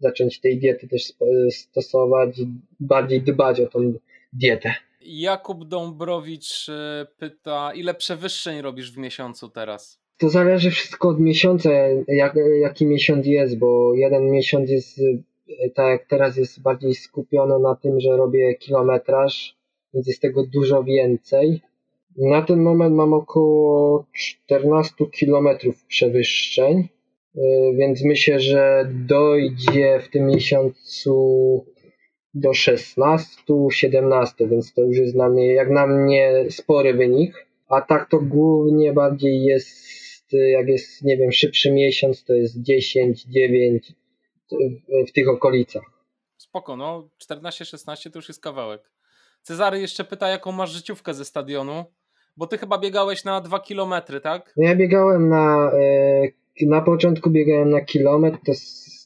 zacząć tej diety też stosować, bardziej dbać o tą dietę. Jakub Dąbrowicz e, pyta, ile przewyższeń robisz w miesiącu teraz? To zależy wszystko od miesiąca, jak, jaki miesiąc jest, bo jeden miesiąc jest, e, tak jak teraz jest bardziej skupiony na tym, że robię kilometraż, więc jest tego dużo więcej. Na ten moment mam około 14 kilometrów przewyższeń, e, więc myślę, że dojdzie w tym miesiącu do 16-17, więc to już jest dla mnie, jak na mnie, spory wynik. A tak to głównie bardziej jest, jak jest, nie wiem, szybszy miesiąc, to jest 10, 9 w tych okolicach. Spoko, no 14-16 to już jest kawałek. Cezary jeszcze pyta, jaką masz życiówkę ze stadionu, bo ty chyba biegałeś na 2 km, tak? Ja biegałem na, e, na początku biegałem na kilometr, to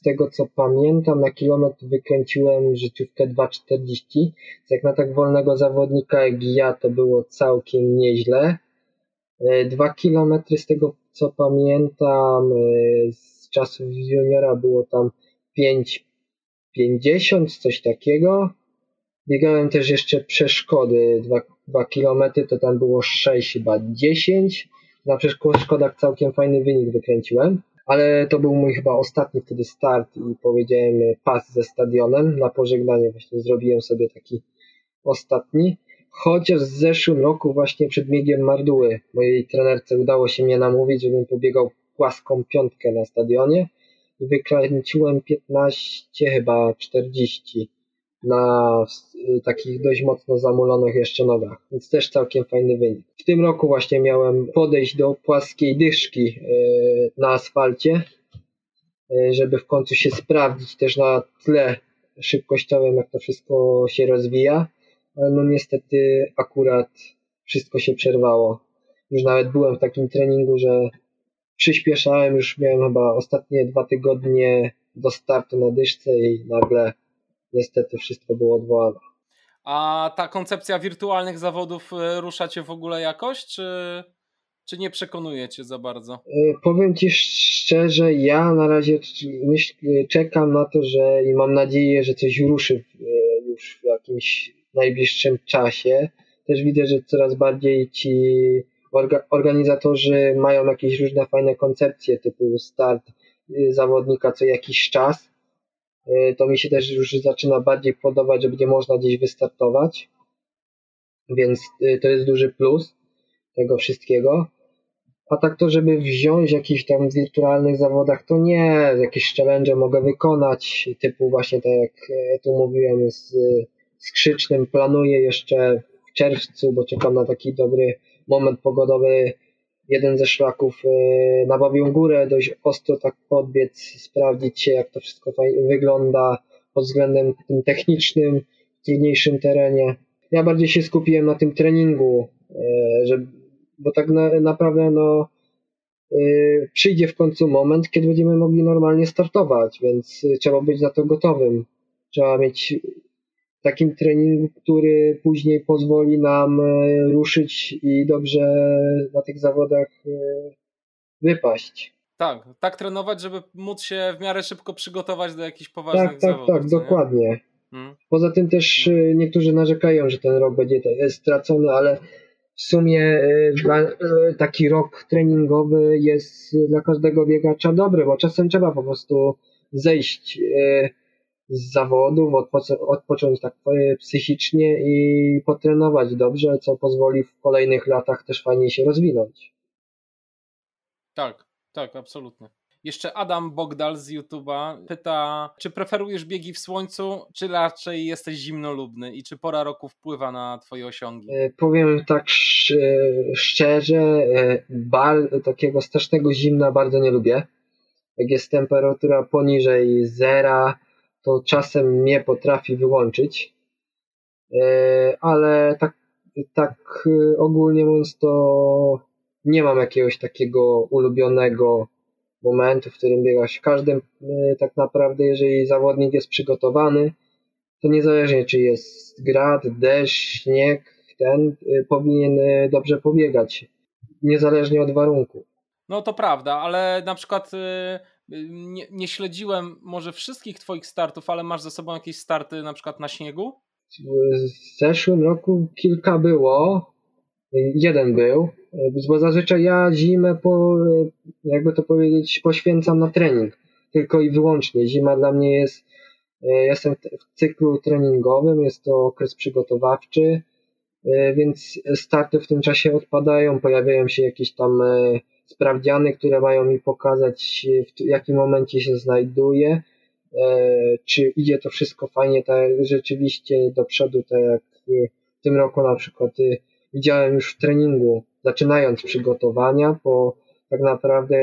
tego co pamiętam, na kilometr wykręciłem życiówkę 2,40. Jak na tak wolnego zawodnika jak ja, to było całkiem nieźle. E, dwa kilometry z tego co pamiętam, e, z czasów juniora było tam 5,50, coś takiego. Biegałem też jeszcze przeszkody, 2, 2 km to tam było 6 chyba 10. Na przeszkodach całkiem fajny wynik wykręciłem ale to był mój chyba ostatni wtedy start i powiedziałem pas ze stadionem. Na pożegnanie właśnie zrobiłem sobie taki ostatni. Chociaż w zeszłym roku właśnie przed biegiem Marduły mojej trenerce udało się mnie namówić, żebym pobiegał płaską piątkę na stadionie i wykręciłem 15 chyba 40 na takich dość mocno zamulonych jeszcze nogach, więc też całkiem fajny wynik. W tym roku właśnie miałem podejść do płaskiej dyszki e, na asfalcie, e, żeby w końcu się sprawdzić też na tle szybkościowym, jak to wszystko się rozwija, ale no niestety akurat wszystko się przerwało. Już nawet byłem w takim treningu, że przyspieszałem, już miałem chyba ostatnie dwa tygodnie do startu na dyszce i nagle niestety wszystko było odwołane. A ta koncepcja wirtualnych zawodów e, rusza cię w ogóle jakoś, czy, czy nie przekonuje cię za bardzo? E, powiem ci szczerze, ja na razie myśl, czekam na to, że i mam nadzieję, że coś ruszy już w jakimś najbliższym czasie. Też widzę, że coraz bardziej ci organizatorzy mają jakieś różne fajne koncepcje, typu start zawodnika co jakiś czas to mi się też już zaczyna bardziej podobać, że będzie można gdzieś wystartować, więc e, to jest duży plus tego wszystkiego. A tak to, żeby wziąć jakiś tam w wirtualnych zawodach, to nie, jakieś challenge mogę wykonać, typu właśnie tak jak e, tu mówiłem z skrzycznym, planuję jeszcze w czerwcu, bo czekam na taki dobry moment pogodowy, jeden ze szlaków e, na Babią Górę, dość ostro tak podbiec, sprawdzić się jak to wszystko wygląda pod względem tym technicznym, trudniejszym terenie. Ja bardziej się skupiłem na tym treningu, e, że, bo tak na, naprawdę no, e, przyjdzie w końcu moment, kiedy będziemy mogli normalnie startować, więc trzeba być na to gotowym. Trzeba mieć takim treningu, który później pozwoli nam e, ruszyć i dobrze na tych zawodach e, wypaść. Tak, tak trenować, żeby móc się w miarę szybko przygotować do jakichś poważnych tak, tak, zawodów. Tak, tak, dokładnie. Hmm. Poza tym też hmm. niektórzy narzekają, że ten rok będzie stracony, ale w sumie taki rok treningowy jest dla każdego biegacza dobry, bo czasem trzeba po prostu zejść z zawodów, odpoc- odpocząć tak psychicznie i potrenować dobrze, co pozwoli w kolejnych latach też fajnie się rozwinąć. Tak, tak, absolutnie. Jeszcze Adam Bogdal z YouTube'a pyta, czy preferujesz biegi w słońcu, czy raczej jesteś zimnolubny i czy pora roku wpływa na twoje osiągi? E, powiem tak szczerze, e, bal, takiego strasznego zimna bardzo nie lubię. Jak jest temperatura poniżej zera, to czasem mnie potrafi wyłączyć, e, ale tak, tak ogólnie mówiąc to nie mam jakiegoś takiego ulubionego momentu, w którym biegasz. W każdym tak naprawdę, jeżeli zawodnik jest przygotowany, to niezależnie czy jest grad, deszcz, śnieg, ten powinien dobrze pobiegać, niezależnie od warunków. No to prawda, ale na przykład nie, nie, śledziłem może wszystkich Twoich startów, ale masz ze sobą jakieś starty na przykład na śniegu? W zeszłym roku kilka było. Jeden był, bo zazwyczaj ja zimę po, jakby to powiedzieć, poświęcam na trening. Tylko i wyłącznie. Zima dla mnie jest, jestem w cyklu treningowym, jest to okres przygotowawczy, więc starty w tym czasie odpadają, pojawiają się jakieś tam sprawdziany, które mają mi pokazać, w jakim momencie się znajduję, e, czy idzie to wszystko fajnie, tak rzeczywiście do przodu, tak jak w tym roku na przykład y, widziałem już w treningu, zaczynając przygotowania, po tak naprawdę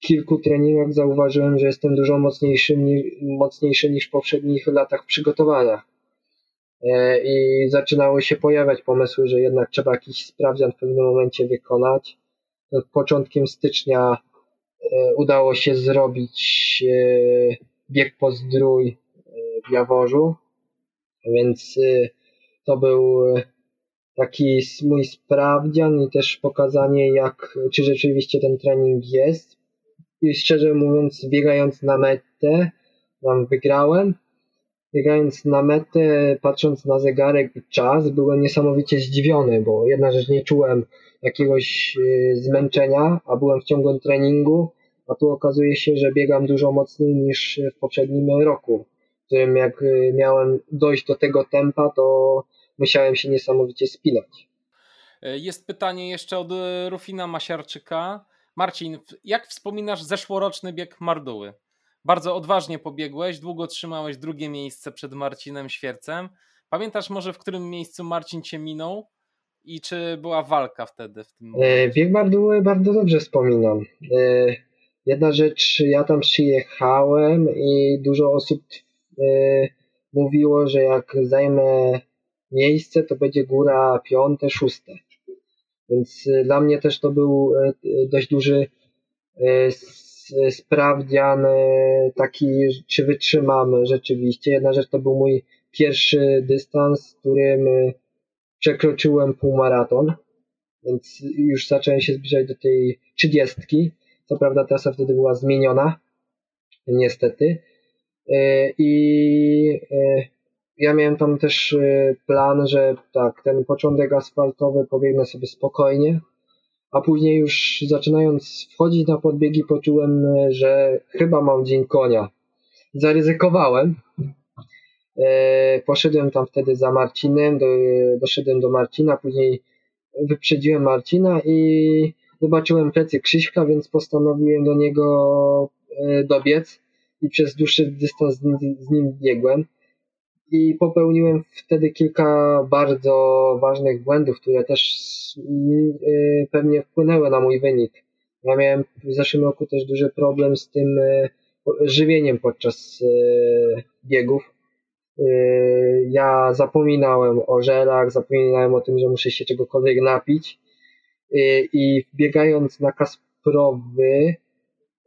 kilku treningach zauważyłem, że jestem dużo mocniejszy, mocniejszy niż w poprzednich latach w przygotowaniach. E, I zaczynały się pojawiać pomysły, że jednak trzeba jakiś sprawdzian w pewnym momencie wykonać początkiem stycznia e, udało się zrobić e, bieg po zdrój e, w Jaworzu, więc to był taki mój sprawdzian i też pokazanie, jak, czy rzeczywiście ten trening jest. I szczerze mówiąc, biegając na metę, tam wygrałem. Biegając na metę, patrząc na zegarek i czas, byłem niesamowicie zdziwiony, bo jedna rzecz nie czułem jakiegoś y, zmęczenia, a byłem w ciągłym treningu, a tu okazuje się, że biegam dużo mocniej niż w poprzednim roku, w którym jak y, miałem dojść do tego tempa, to musiałem się niesamowicie spinać. E, jest pytanie jeszcze od y, Rufina Masiarczyka. Marcin, jak wspominasz zeszłoroczny bieg Marduły? Bardzo odważnie pobiegłeś, długo trzymałeś drugie miejsce przed Marcinem Świercem. Pamiętasz może, w którym miejscu Marcin cię minął? I czy była walka wtedy w tym e? Bieg bardzo, bardzo dobrze wspominam. E, jedna rzecz, ja tam przyjechałem i dużo osób e, mówiło, że jak zajmę miejsce, to będzie góra piąte, szóste. Więc dla mnie też to był dość duży sprawdzian taki, czy wytrzymamy rzeczywiście. Jedna rzecz to był mój pierwszy dystans, którym przekroczyłem półmaraton, więc już zacząłem się zbliżać do tej trzydziestki. Co prawda trasa wtedy była zmieniona, niestety. E, I e, ja miałem tam też e, plan, że tak, ten początek asfaltowy pobiegnę sobie spokojnie, a później już zaczynając wchodzić na podbiegi poczułem, że chyba mam dzień konia. Zaryzykowałem, poszedłem tam wtedy za Marcinem, do, doszedłem do Marcina, później wyprzedziłem Marcina i zobaczyłem plecy Krzyśka, więc postanowiłem do niego e, dobiec i przez dłuższy dystans z nim, z nim biegłem. I popełniłem wtedy kilka bardzo ważnych błędów, które też e, pewnie wpłynęły na mój wynik. Ja miałem w zeszłym roku też duży problem z tym żywieniem podczas biegów ja zapominałem o żelach, zapominałem o tym, że muszę się czegokolwiek napić yy, i biegając na Kasprowy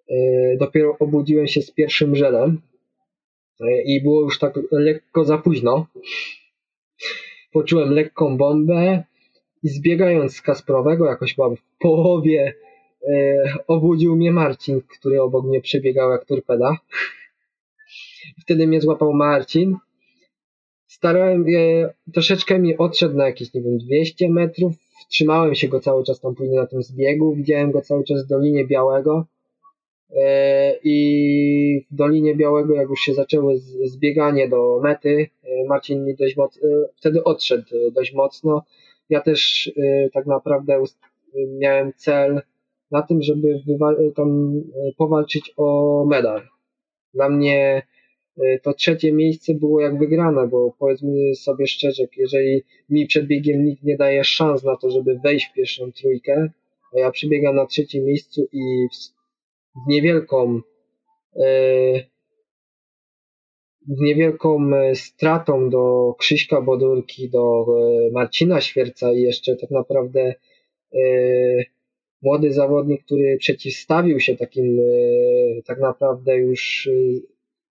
yy, dopiero obudziłem się z pierwszym żelem i było już tak lekko za późno. Poczułem lekką bombę i zbiegając z Kasprowego, jakoś mam w połowie, obudził mnie Marcin, który obok mnie przebiegał jak torpeda. Wtedy mnie złapał Marcin starałem je, troszeczkę mi odszedł na jakieś, nie wiem, 200 metrów, trzymałem się go cały czas tam później na tym zbiegu, widziałem go cały czas w Dolinie Białego e, i w Dolinie Białego, jak już się zaczęło zbieganie do mety, e, Marcin mi dość mocno, e, wtedy odszedł dość mocno. Ja też tak naprawdę miałem cel na tym, żeby tam powalczyć o medal. Dla mnie E, to trzecie miejsce było jak wygrane, bo powiedzmy sobie szczerze, jeżeli mi przed biegiem nikt nie daje szans na to, żeby wejść w pierwszą trójkę, a ja przybiegam na trzecim miejscu i z niewielką z niewielką e, stratą do Krzyśka Bodurki, do Marcina Świerca i jeszcze tak naprawdę młody zawodnik, który przeciwstawił się takim tak naprawdę już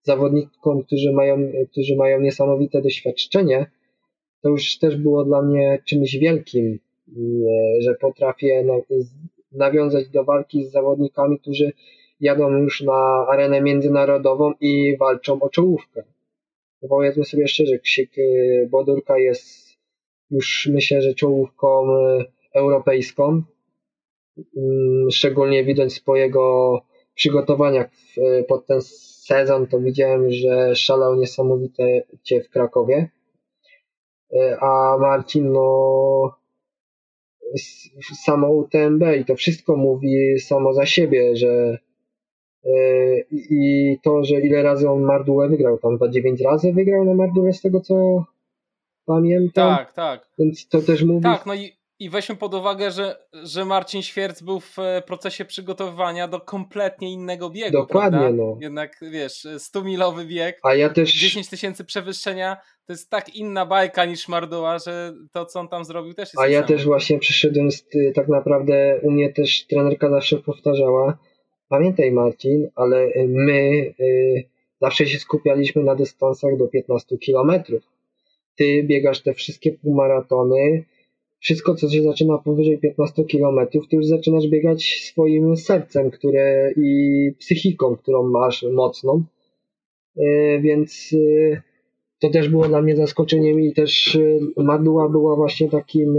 zawodnikom, którzy mają, którzy mają niesamowite doświadczenie, to już też było dla mnie czymś wielkim, że potrafię nawiązać do walki z zawodnikami, którzy jadą już na arenę międzynarodową i walczą o czołówkę. Powiedzmy sobie szczerze, Krzyk Bodurka jest już myślę, że czołówką e, europejską. Mm, szczególnie widać swojego przygotowania pod ten sezon, to widziałem, że szalał niesamowicie w Krakowie. E, a Marcin, no, samo UTMB i to wszystko mówi samo za siebie, że e, i to, że ile razy on Mardule wygrał, tam 9 razy wygrał na Mardule z tego co pamiętam. Tak, tak. Więc to też mówi. Tak, no i, i weźmy pod uwagę, że, że Marcin Świerc był w e, procesie przygotowywania do kompletnie innego biegu. Dokładnie, prawda? no. Jednak wiesz, 100-milowy bieg. A ja też. 10 tysięcy przewyższenia to jest tak inna bajka niż Marduła, że to, co on tam zrobił, też jest. A ja też właśnie przyszedłem z, tak naprawdę, u mnie też trenerka zawsze powtarzała. Pamiętaj, Marcin, ale my y, zawsze się skupialiśmy na dystansach do 15 kilometrów ty biegasz te wszystkie półmaratony, wszystko co się zaczyna powyżej 15 km, ty już zaczynasz biegać swoim sercem, które i psychiką, którą masz mocną. E, więc e, to też było dla mnie zaskoczeniem i też e, Maduła była właśnie takim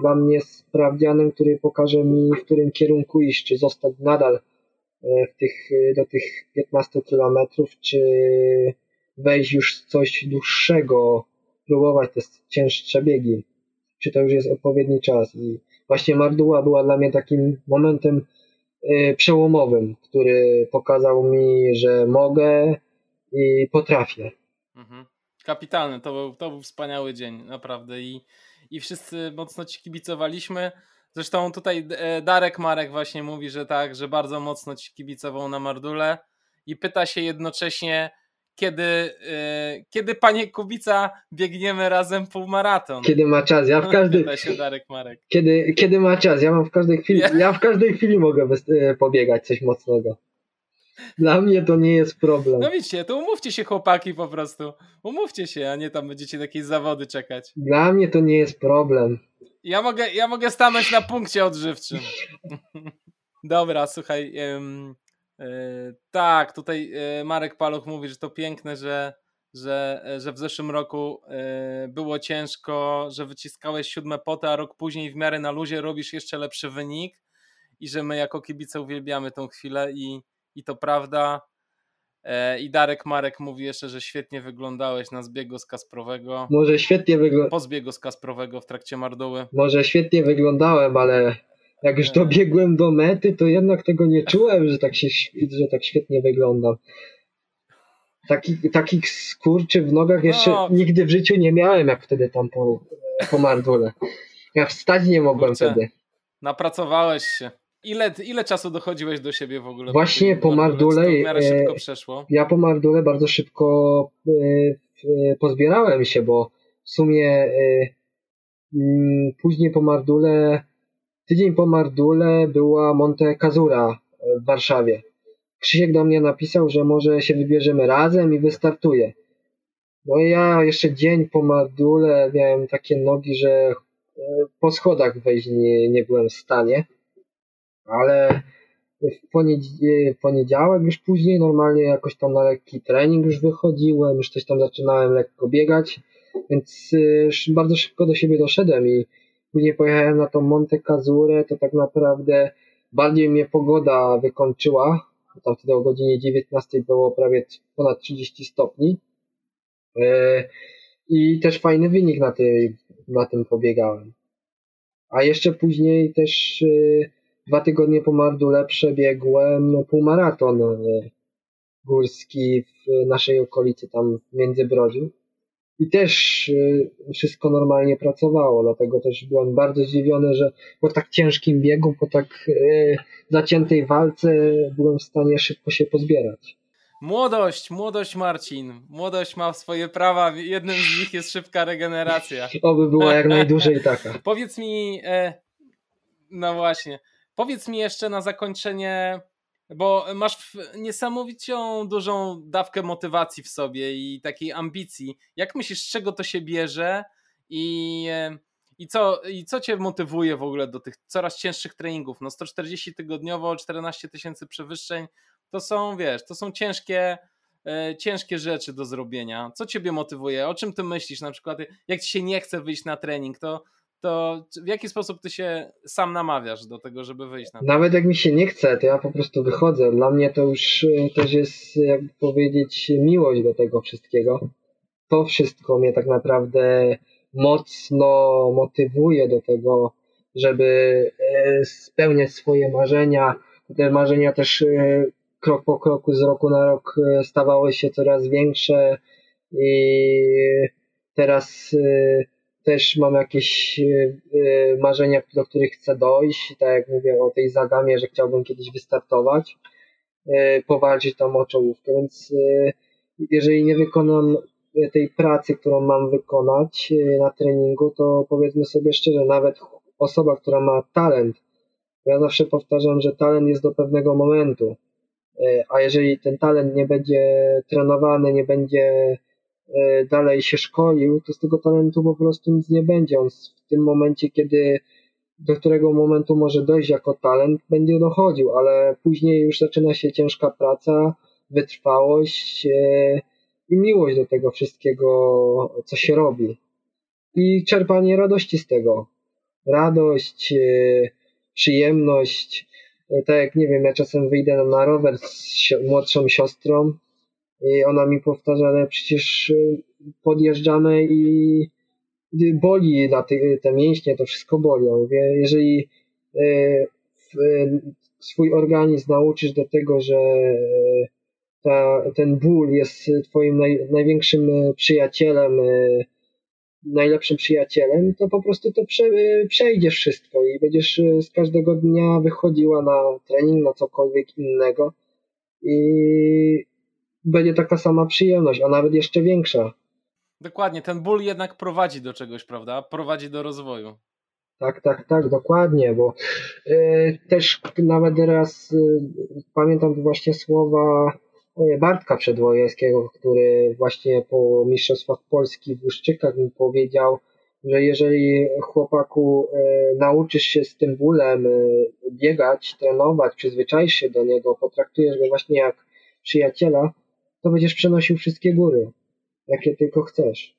dla mnie sprawdzianem, który pokaże mi, w którym kierunku iść, czy zostać nadal w tych, do tych 15 kilometrów, czy wejść już w coś dłuższego, próbować te cięższe biegi, czy to już jest odpowiedni czas. I właśnie Marduła była dla mnie takim momentem y, przełomowym, który pokazał mi, że mogę i potrafię. Mhm. Kapitalny, to był, to był wspaniały dzień, naprawdę. I, I wszyscy mocno ci kibicowaliśmy. Zresztą tutaj e, Darek Marek właśnie mówi, że tak, że bardzo mocno ci kibicował na Mardule i pyta się jednocześnie, kiedy, yy, kiedy panie Kubica biegniemy razem półmaraton. Kiedy ma czas, ja w <laughs> każdej się Darek Marek. Kiedy, kiedy ma czas, ja mam w każdej chwili, ja, ja w każdej chwili mogę e, pobiegać coś mocnego. Dla mnie to nie jest problem. No widzicie, to umówcie się chłopaki po prostu. Umówcie się, a nie tam będziecie jakieś zawody czekać. Dla mnie to nie jest problem. Ja mogę, ja mogę stanąć na punkcie odżywczym. <laughs> Dobra, słuchaj. Ym, tak, tutaj e, Marek Paluch mówi, że to piękne, że, że, e, że w zeszłym roku było ciężko, że wyciskałeś siódme poty, a rok później w miarę na luzie robisz jeszcze lepszy wynik i że my jako kibice uwielbiamy tą chwilę i, i to prawda. I Darek Marek mówi jeszcze, że świetnie wyglądałeś na zbiegu z Kasprowego. Może świetnie wyglądałem. Po zbiegu z Kasprowego w trakcie Mardoły. Może świetnie wyglądałem, ale jak już dobiegłem do mety, to jednak tego nie czułem, że tak, się, że tak świetnie wyglądam. Taki, takich skurczy w nogach jeszcze no. nigdy w życiu nie miałem, jak wtedy tam po, po Mardule. Ja wstać nie mogłem Kurczę, wtedy. Napracowałeś się. Ile, ile czasu dochodziłeś do siebie w ogóle? Właśnie po Mardule. E. Ja po Mardule bardzo szybko e, pozbierałem się, bo w sumie e, mm, później po Mardule Tydzień po Mardule była Monte Casura w Warszawie. Krzysiek do mnie napisał, że może się wybierzemy razem i wystartuje. No i ja jeszcze dzień po Mardule miałem takie nogi, że e, po schodach wejść nie, nie byłem w stanie. Ale w poniedziałek już później normalnie jakoś tam na lekki trening już wychodziłem, już coś tam zaczynałem lekko biegać, więc e, bardzo szybko do siebie doszedłem i Później pojechałem na tą Monte Cazurę, to tak naprawdę bardziej mnie pogoda wykończyła. Tam wtedy o godzinie 19 było prawie ponad 30 stopni. E, I też fajny wynik na, tej, na tym pobiegałem. A jeszcze później też e, dwa tygodnie po Mardule przebiegłem półmaraton e, górski w naszej okolicy, tam w Międzybrodziu i też y, wszystko normalnie pracowało, dlatego też byłem bardzo zdziwiony, że po tak ciężkim biegu, po tak y, zaciętej walce byłem w stanie szybko się pozbierać. Młodość, młodość Marcin. Młodość ma swoje prawa. Jednym z nich jest szybka regeneracja. <laughs> Oby była jak najdłużej <laughs> taka. Powiedz mi, e, no właśnie, Powiedz mi jeszcze na zakończenie, bo masz niesamowitą dużą dawkę motywacji w sobie i takiej ambicji. Jak myślisz, z czego to się bierze i, i, co, i co cię motywuje w ogóle do tych coraz cięższych treningów? No 140 tygodniowo, 14 tysięcy przewyższeń, to są, wiesz, to są ciężkie, e, ciężkie rzeczy do zrobienia. Co ciebie motywuje? O czym ty myślisz? Na przykład, jak ci się nie chce wyjść na trening, to to w jaki sposób ty się sam namawiasz do tego, żeby wyjść na to? Nawet jak mi się nie chce, to ja po prostu wychodzę. Dla mnie to już e, też jest, jakby powiedzieć, miłość do tego wszystkiego. To wszystko mnie tak naprawdę mocno motywuje do tego, żeby e, spełniać swoje marzenia. Te marzenia też e, krok po kroku, z roku na rok stawały się coraz większe i teraz też mam jakieś e, e, marzenia, do których chcę dojść, tak jak mówię o tej zagamie, że chciałbym kiedyś wystartować, e, powalczyć tam o czołówkę, więc jeżeli nie wykonam tej pracy, którą mam wykonać na treningu, to powiedzmy sobie szczerze, nawet osoba, która ma talent, ja zawsze powtarzam, że talent jest do pewnego momentu, a jeżeli ten talent nie będzie trenowany, nie będzie dalej się szkolił, to z tego talentu po prostu nic nie będzie. On w tym momencie, kiedy do którego momentu może dojść jako talent, będzie dochodził, ale później już zaczyna się ciężka praca, wytrwałość e, i miłość do tego wszystkiego, co się robi. I czerpanie radości z tego. Radość, e, przyjemność. Tak jak nie wiem, ja czasem wyjdę na rower z młodszą siostrą, i ona mi powtarza, ale przecież y, podjeżdżamy i boli na te, te mięśnie, to wszystko boli. Ja mówię, jeżeli y, swój organizm nauczysz do tego, że y, ta, ten ból jest twoim naj, największym przyjacielem, najlepszym przyjacielem, to po prostu to prze, przejdziesz wszystko i będziesz z każdego dnia wychodziła na trening, na cokolwiek innego i będzie taka sama przyjemność, a nawet jeszcze większa. Dokładnie, ten ból jednak prowadzi do czegoś, prawda? Prowadzi do rozwoju. Tak, tak, tak, dokładnie, bo y, też nawet raz y, pamiętam właśnie słowa y, Bartka Przedwojewskiego, który właśnie po Mistrzostwach Polski w Łuszczykach mi powiedział, że jeżeli chłopaku nauczysz się z tym bólem biegać, trenować, przyzwyczaisz się do niego, potraktujesz go właśnie jak przyjaciela, to będziesz przenosił wszystkie góry, jakie tylko chcesz.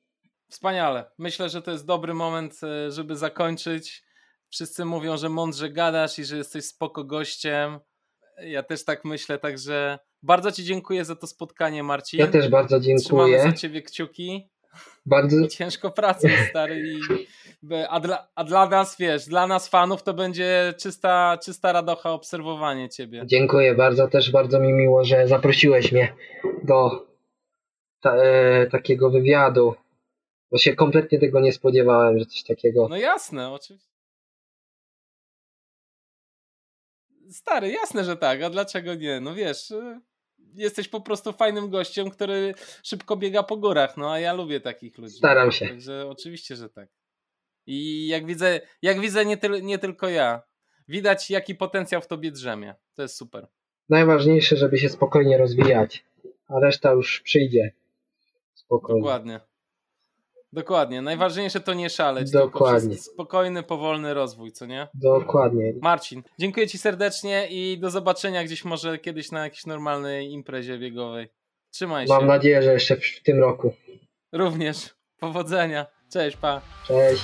Wspaniale. Myślę, że to jest dobry moment, e, żeby zakończyć. Wszyscy mówią, że mądrze gadasz i że jesteś spoko gościem. Ja też tak myślę, także bardzo Ci dziękuję za to spotkanie, Marcin. Ja też bardzo dziękuję. Trzymamy za Ciebie kciuki. Bardzo... Ciężko pracą, stary. I, a, dla, a dla nas, wiesz, dla nas fanów to będzie czysta, czysta radocha obserwowanie ciebie. Dziękuję bardzo, też bardzo mi miło, że zaprosiłeś mnie do ta, e, takiego wywiadu, bo się kompletnie tego nie spodziewałem, że coś takiego... No jasne, oczywiście. Stary, jasne, że tak, a dlaczego nie? No wiesz, y, jesteś po prostu fajnym gościem, który szybko biega po górach, no a ja lubię takich ludzi. Staram się. Także oczywiście, że tak. I jak widzę, jak widzę nie, tyl, nie tylko ja, widać jaki potencjał w tobie drzemie. To jest super. Najważniejsze, żeby się spokojnie rozwijać, a reszta już przyjdzie. Spokojnie. Dokładnie. Dokładnie. Najważniejsze to nie szaleć, Dokładnie. spokojny, powolny rozwój, co nie? Dokładnie. Marcin, dziękuję Ci serdecznie i do zobaczenia gdzieś może kiedyś na jakiejś normalnej imprezie biegowej. Trzymaj się. Mam nadzieję, że jeszcze w tym roku. Również. Powodzenia. Cześć, pa. Cześć.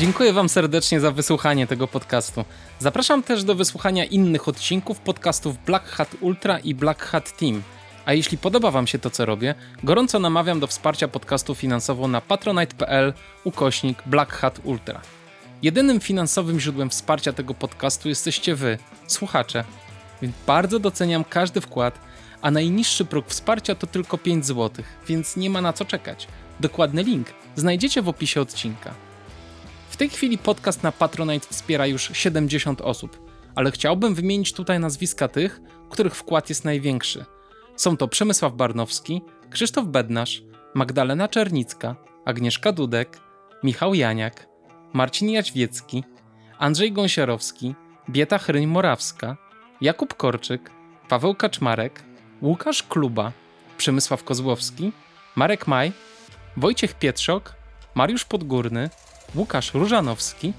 Dziękuję Wam serdecznie za wysłuchanie tego podcastu. Zapraszam też do wysłuchania innych odcinków podcastów Black Hat Ultra i Black Hat Team. A jeśli podoba Wam się to, co robię, gorąco namawiam do wsparcia podcastu finansowo na patronite.pl ukośnik Black Hat Ultra. Jedynym finansowym źródłem wsparcia tego podcastu jesteście Wy, słuchacze. Więc bardzo doceniam każdy wkład, a najniższy próg wsparcia to tylko 5 zł, więc nie ma na co czekać. Dokładny link znajdziecie w opisie odcinka tej chwili podcast na Patronite wspiera już 70 osób, ale chciałbym wymienić tutaj nazwiska tych, których wkład jest największy. Są to Przemysław Barnowski, Krzysztof Bednarz, Magdalena Czernicka, Agnieszka Dudek, Michał Janiak, Marcin Jaćwiecki, Andrzej Gąsiorowski, Bieta Chryń-Morawska, Jakub Korczyk, Paweł Kaczmarek, Łukasz Kluba, Przemysław Kozłowski, Marek Maj, Wojciech Pietrzok, Mariusz Podgórny, Łukasz Różanowski,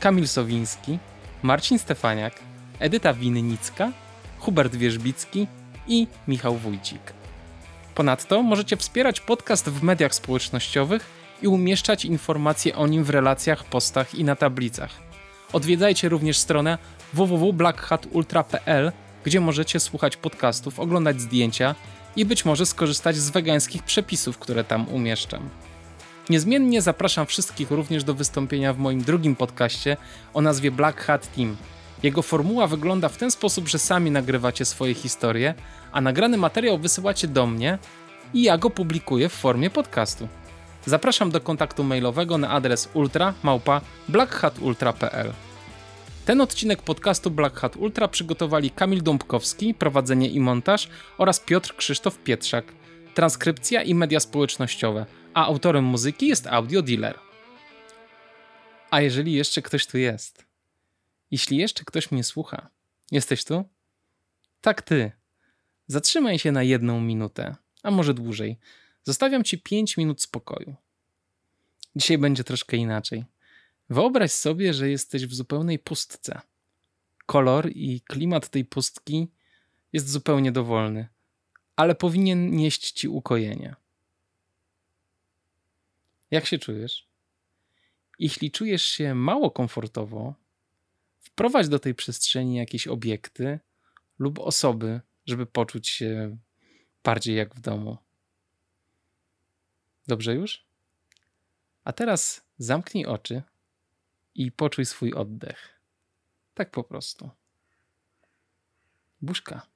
Kamil Sowiński, Marcin Stefaniak, Edyta Winnicka, Hubert Wierzbicki i Michał Wójcik. Ponadto możecie wspierać podcast w mediach społecznościowych i umieszczać informacje o nim w relacjach, postach i na tablicach. Odwiedzajcie również stronę www.blackhatultra.pl, gdzie możecie słuchać podcastów, oglądać zdjęcia i być może skorzystać z wegańskich przepisów, które tam umieszczam. Niezmiennie zapraszam wszystkich również do wystąpienia w moim drugim podcaście o nazwie Black Hat Team. Jego formuła wygląda w ten sposób, że sami nagrywacie swoje historie, a nagrany materiał wysyłacie do mnie i ja go publikuję w formie podcastu. Zapraszam do kontaktu mailowego na adres ultra małpa blackhatultra.pl. Ten odcinek podcastu Black Hat Ultra przygotowali Kamil Dąbkowski, prowadzenie i montaż oraz Piotr Krzysztof Pietrzak, transkrypcja i media społecznościowe, a autorem muzyki jest Audio Dealer. A jeżeli jeszcze ktoś tu jest, jeśli jeszcze ktoś mnie słucha, jesteś tu? Tak ty. Zatrzymaj się na jedną minutę, a może dłużej. Zostawiam ci 5 minut spokoju. Dzisiaj będzie troszkę inaczej. Wyobraź sobie, że jesteś w zupełnej pustce. Kolor i klimat tej pustki jest zupełnie dowolny, ale powinien nieść ci ukojenie. Jak się czujesz? Jeśli czujesz się mało komfortowo, wprowadź do tej przestrzeni jakieś obiekty lub osoby, żeby poczuć się bardziej jak w domu. Dobrze już? A teraz zamknij oczy i poczuj swój oddech. Tak po prostu. Buźka.